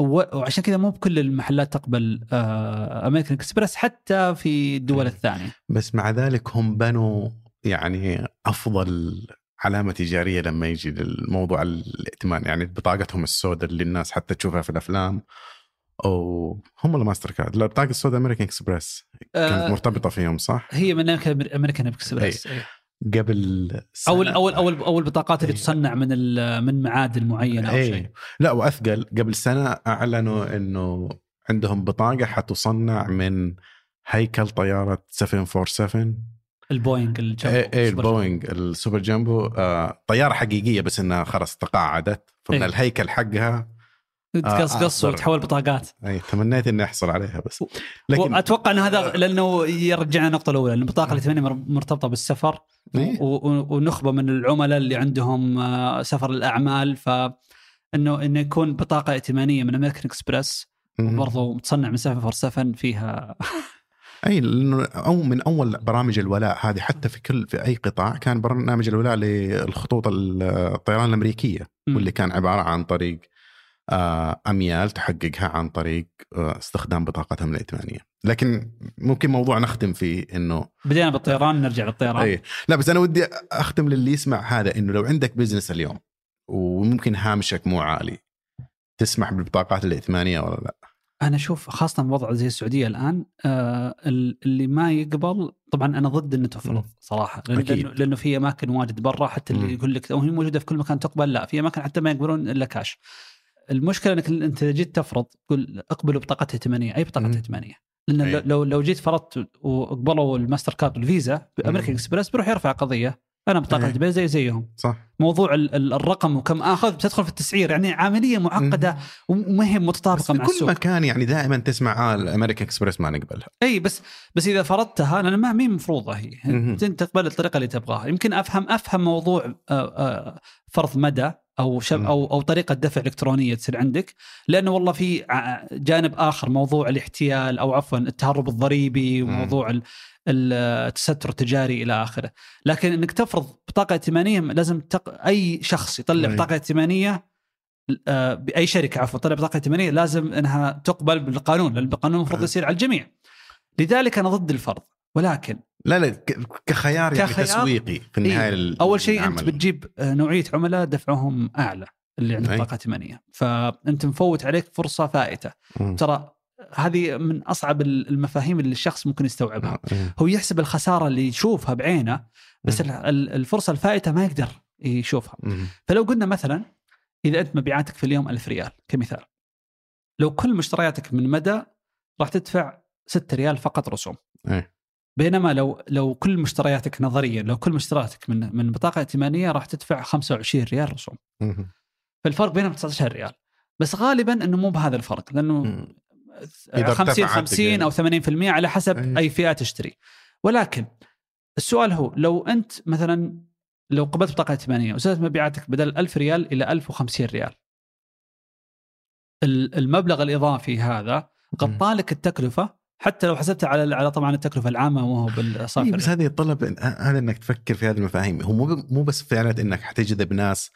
وعشان كذا مو بكل المحلات تقبل آه، امريكان اكسبرس حتى في الدول مم. الثانية. بس مع ذلك هم بنوا يعني أفضل علامة تجارية لما يجي للموضوع الائتمان يعني بطاقتهم السوداء اللي الناس حتى تشوفها في الأفلام أو هم ولا ماستر كارد لا البطاقه السوداء امريكان اكسبرس كانت آه، مرتبطة فيهم صح؟ هي من امريكان اكسبرس إيه. قبل سنة. أو أو أو أو البطاقات اللي أيوة. تصنع من من معادن معينه أو إيه. شيء لا وأثقل قبل سنة أعلنوا إنه عندهم بطاقة حتصنع من هيكل طيارة 747 البوينج إيه إيه سوبر البوينج ال super jumbo آه طيارة حقيقية بس إنها خلاص تقاعدت فمن إيه. الهيكل حقها تقص قص أخضر. وتحول بطاقات أي تمنيت إني أحصل عليها بس لكن أتوقع إن هذا لأنه يرجعنا النقطة الأولى ان البطاقة الائتمانيه مر- مرتبطة بالسفر إيه. ونخبة من العملاء اللي عندهم آه، سفر الأعمال ف إنه إنه يكون بطاقة ائتمانية من امريكان اكسبرس مم. برضو متصنع من 747 فيها أي لأنه أو من أول برامج الولاء هذه حتى في كل في أي قطاع كان برنامج الولاء للخطوط الطيران الأمريكية واللي كان عبارة عن طريق آه، أميال تحققها عن طريق آه، استخدام بطاقتهم الائتمانيه لكن ممكن موضوع نختم فيه إنه بدينا بالطيران نرجع للطيران اي لا بس أنا ودي أختم للي يسمع هذا إنه لو عندك بزنس اليوم وممكن هامشك مو عالي تسمح بالبطاقات الائتمانيه ولا لا؟ أنا أشوف خاصة وضع زي السعودية الآن آه ال- اللي ما يقبل طبعا أنا ضد إنه تفرض. صراحة لأن أكيد. لأنه, لأنه في أماكن واجد برا حتى اللي. يقول لك وهي موجودة في كل مكان تقبل لا في أماكن حتى ما يقبلون إلا كاش المشكلة إنك أنت جيت تفرض تقول أقبلوا بطاقه ائتمانيه أي بطاقة. ائتمانيه لأن أي. لو لو جيت فرضت واقبلوا الماستر كارد والفيزا بامريكان مم. اكسبرس بيروح يرفع قضية أنا بطاقة أي. ائتمانيه زي زيهم صح موضوع ال- ال- الرقم وكم آخذ بتدخل في التسعير يعني عملية معقدة وما هي متطابقة مع كل السوق مكان يعني دائما تسمع الامريكان اكسبرس ما نقبلها أي بس بس إذا فرضتها لأن ما مي مفروضة هي. انت تقبل الطريقة اللي تبغاها يمكن أفهم أفهم موضوع آه، آه، فرض مدى أو شب. أو أو طريقة دفع إلكترونية تصير عندك لأنه والله في جانب آخر موضوع الاحتيال أو عفوا التهرب الضريبي. وموضوع ال- التستر التجاري إلى آخره لكن إنك تفرض بطاقة ائتمانية لازم تق... أي شخص يطلع. بطاقة ائتمانية آه، بأي شركة عفوا تطلع بطاقة ائتمانية لازم إنها تقبل بالقانون لأن القانون المفروض. يصير على الجميع لذلك أنا ضد الفرض ولكن لا لا كخيار يعني كخيار؟ تسويقي في النهاية ال- أول شيء أنت. بتجيب آه، نوعية عملاء دفعهم أعلى اللي عندهم أي. بطاقه ائتمانيه فأنت مفوت عليك فرصة فائتة مم. ترى هذه من أصعب المفاهيم اللي الشخص ممكن يستوعبها إيه. هو يحسب الخسارة اللي يشوفها بعينه بس مم. ال- ال- الفرصة الفائتة ما يقدر يشوفها مم. فلو قلنا مثلا إذا أنت مبيعاتك في اليوم ألف ريال كمثال لو كل مشترياتك من مدى راح تدفع 6 ريال فقط رسوم إيه. بينما لو لو كل مشترياتك نظريا لو كل مشترياتك من من بطاقة ائتمانية راح تدفع 25 ريال رسوم. فالفرق بينهم 19 ريال بس غالبا إنه مو بهذا الفرق لأنه مم. إذا 50 ارتفعت 50 أو 80% على حسب أي. أي فئة تشتري ولكن السؤال هو لو أنت مثلا لو قبلت بطاقة ائتمانية وزادت مبيعاتك بدل 1000 ريال إلى 1050 ريال ال- المبلغ الإضافي هذا غطى لك التكلفة حتى لو حسبتها على على طبعا التكلفة العامة وهو بالصافي بس هذه يتطلب هذا إنك تفكر في هذه المفاهيم هو مو مو بس فعلا إنك حتجذب ناس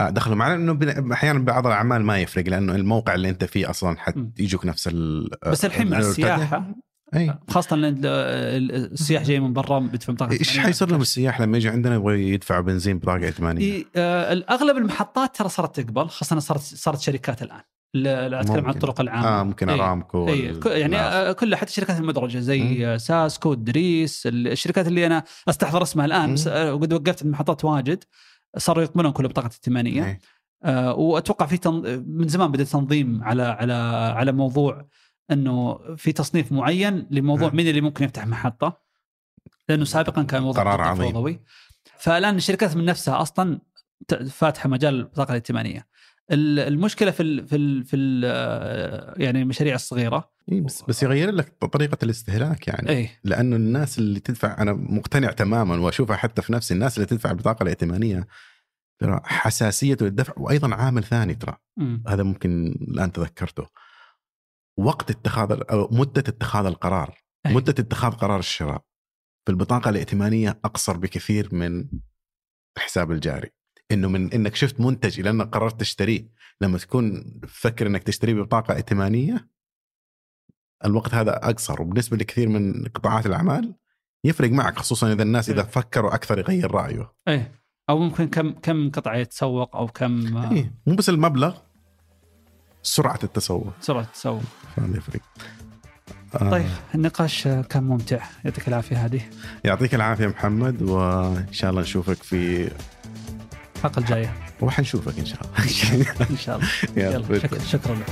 آه، دخلوا معنا انه أحيانا بعض الأعمال ما يفرق لأنه الموقع اللي أنت فيه أصلا مم. حيجوك نفس ال بس الحين مع ال- السياحة اي خاصة لأن ال- ال- السياح جاي من برا بيدفع بطاقه إيش. حيصير لهم السياح لما يجوا عندنا يبغوا يدفعوا بنزين بطاقة ائتمانية؟ إيه، آه، الأغلب المحطات ترى صارت تقبل خاصة صارت صارت شركات الآن لا لا أتكلم عن. الطرق العامة آه ممكن إيه. أرامكو وال- ك- يعني ناس. آه، كلها حتى الشركات المدرجة زي. آه، ساسكو دريس الشركات اللي أنا أستحضر اسمها الآن. بس آه، قد وقفت المحطات واجد صاروا يقبلون كل بطاقة ائتمانيه إيه. آه، وأتوقع في تن... من زمان بدأ تنظيم على على على موضوع إنه في تصنيف معين لموضوع نعم. مين اللي ممكن يفتح محطة لأنه سابقا كان موضوع قرار عظيم. فوضوي فالآن الشركات من نفسها أصلا فاتحة مجال البطاقه الائتمانية ال- المشكلة في ال في ال في ال يعني المشاريع الصغيرة. إيه بس بس يغير لك طريقة الاستهلاك يعني. إي. لأنه الناس اللي تدفع أنا مقتنع تماما وأشوفها حتى في نفسي الناس اللي تدفع البطاقة الائتمانية ترى حساسيته للدفع وأيضا عامل ثاني ترى. هذا ممكن الآن تذكرته. وقت اتخاذ أو مدة اتخاذ القرار. أي. مدة اتخاذ قرار الشراء في البطاقة الائتمانية أقصر بكثير من الحساب الجاري. إنه من إنك شفت منتج إلى أنك قررت تشتريه. لما تكون تفكر إنك تشتريه ببطاقه ائتمانية الوقت هذا أقصر. وبالنسبة لكثير من قطاعات الأعمال يفرق معك خصوصا إذا الناس إذا إيه. فكروا أكثر يغير رأيه. إيه. أو ممكن كم كم قطعة يتسوق أو كم آه، إيه. مو بس المبلغ سرعة التسوق. سرعة تسوق فهذا يفرق. آه. طيب النقاش كان ممتع. يعطيك العافية هذه يعطيك العافية محمد وإن شاء الله نشوفك في الحلقة الجاية. وحنشوفك إن شاء الله. إن شاء الله. يلا، شكرا شكرا. لك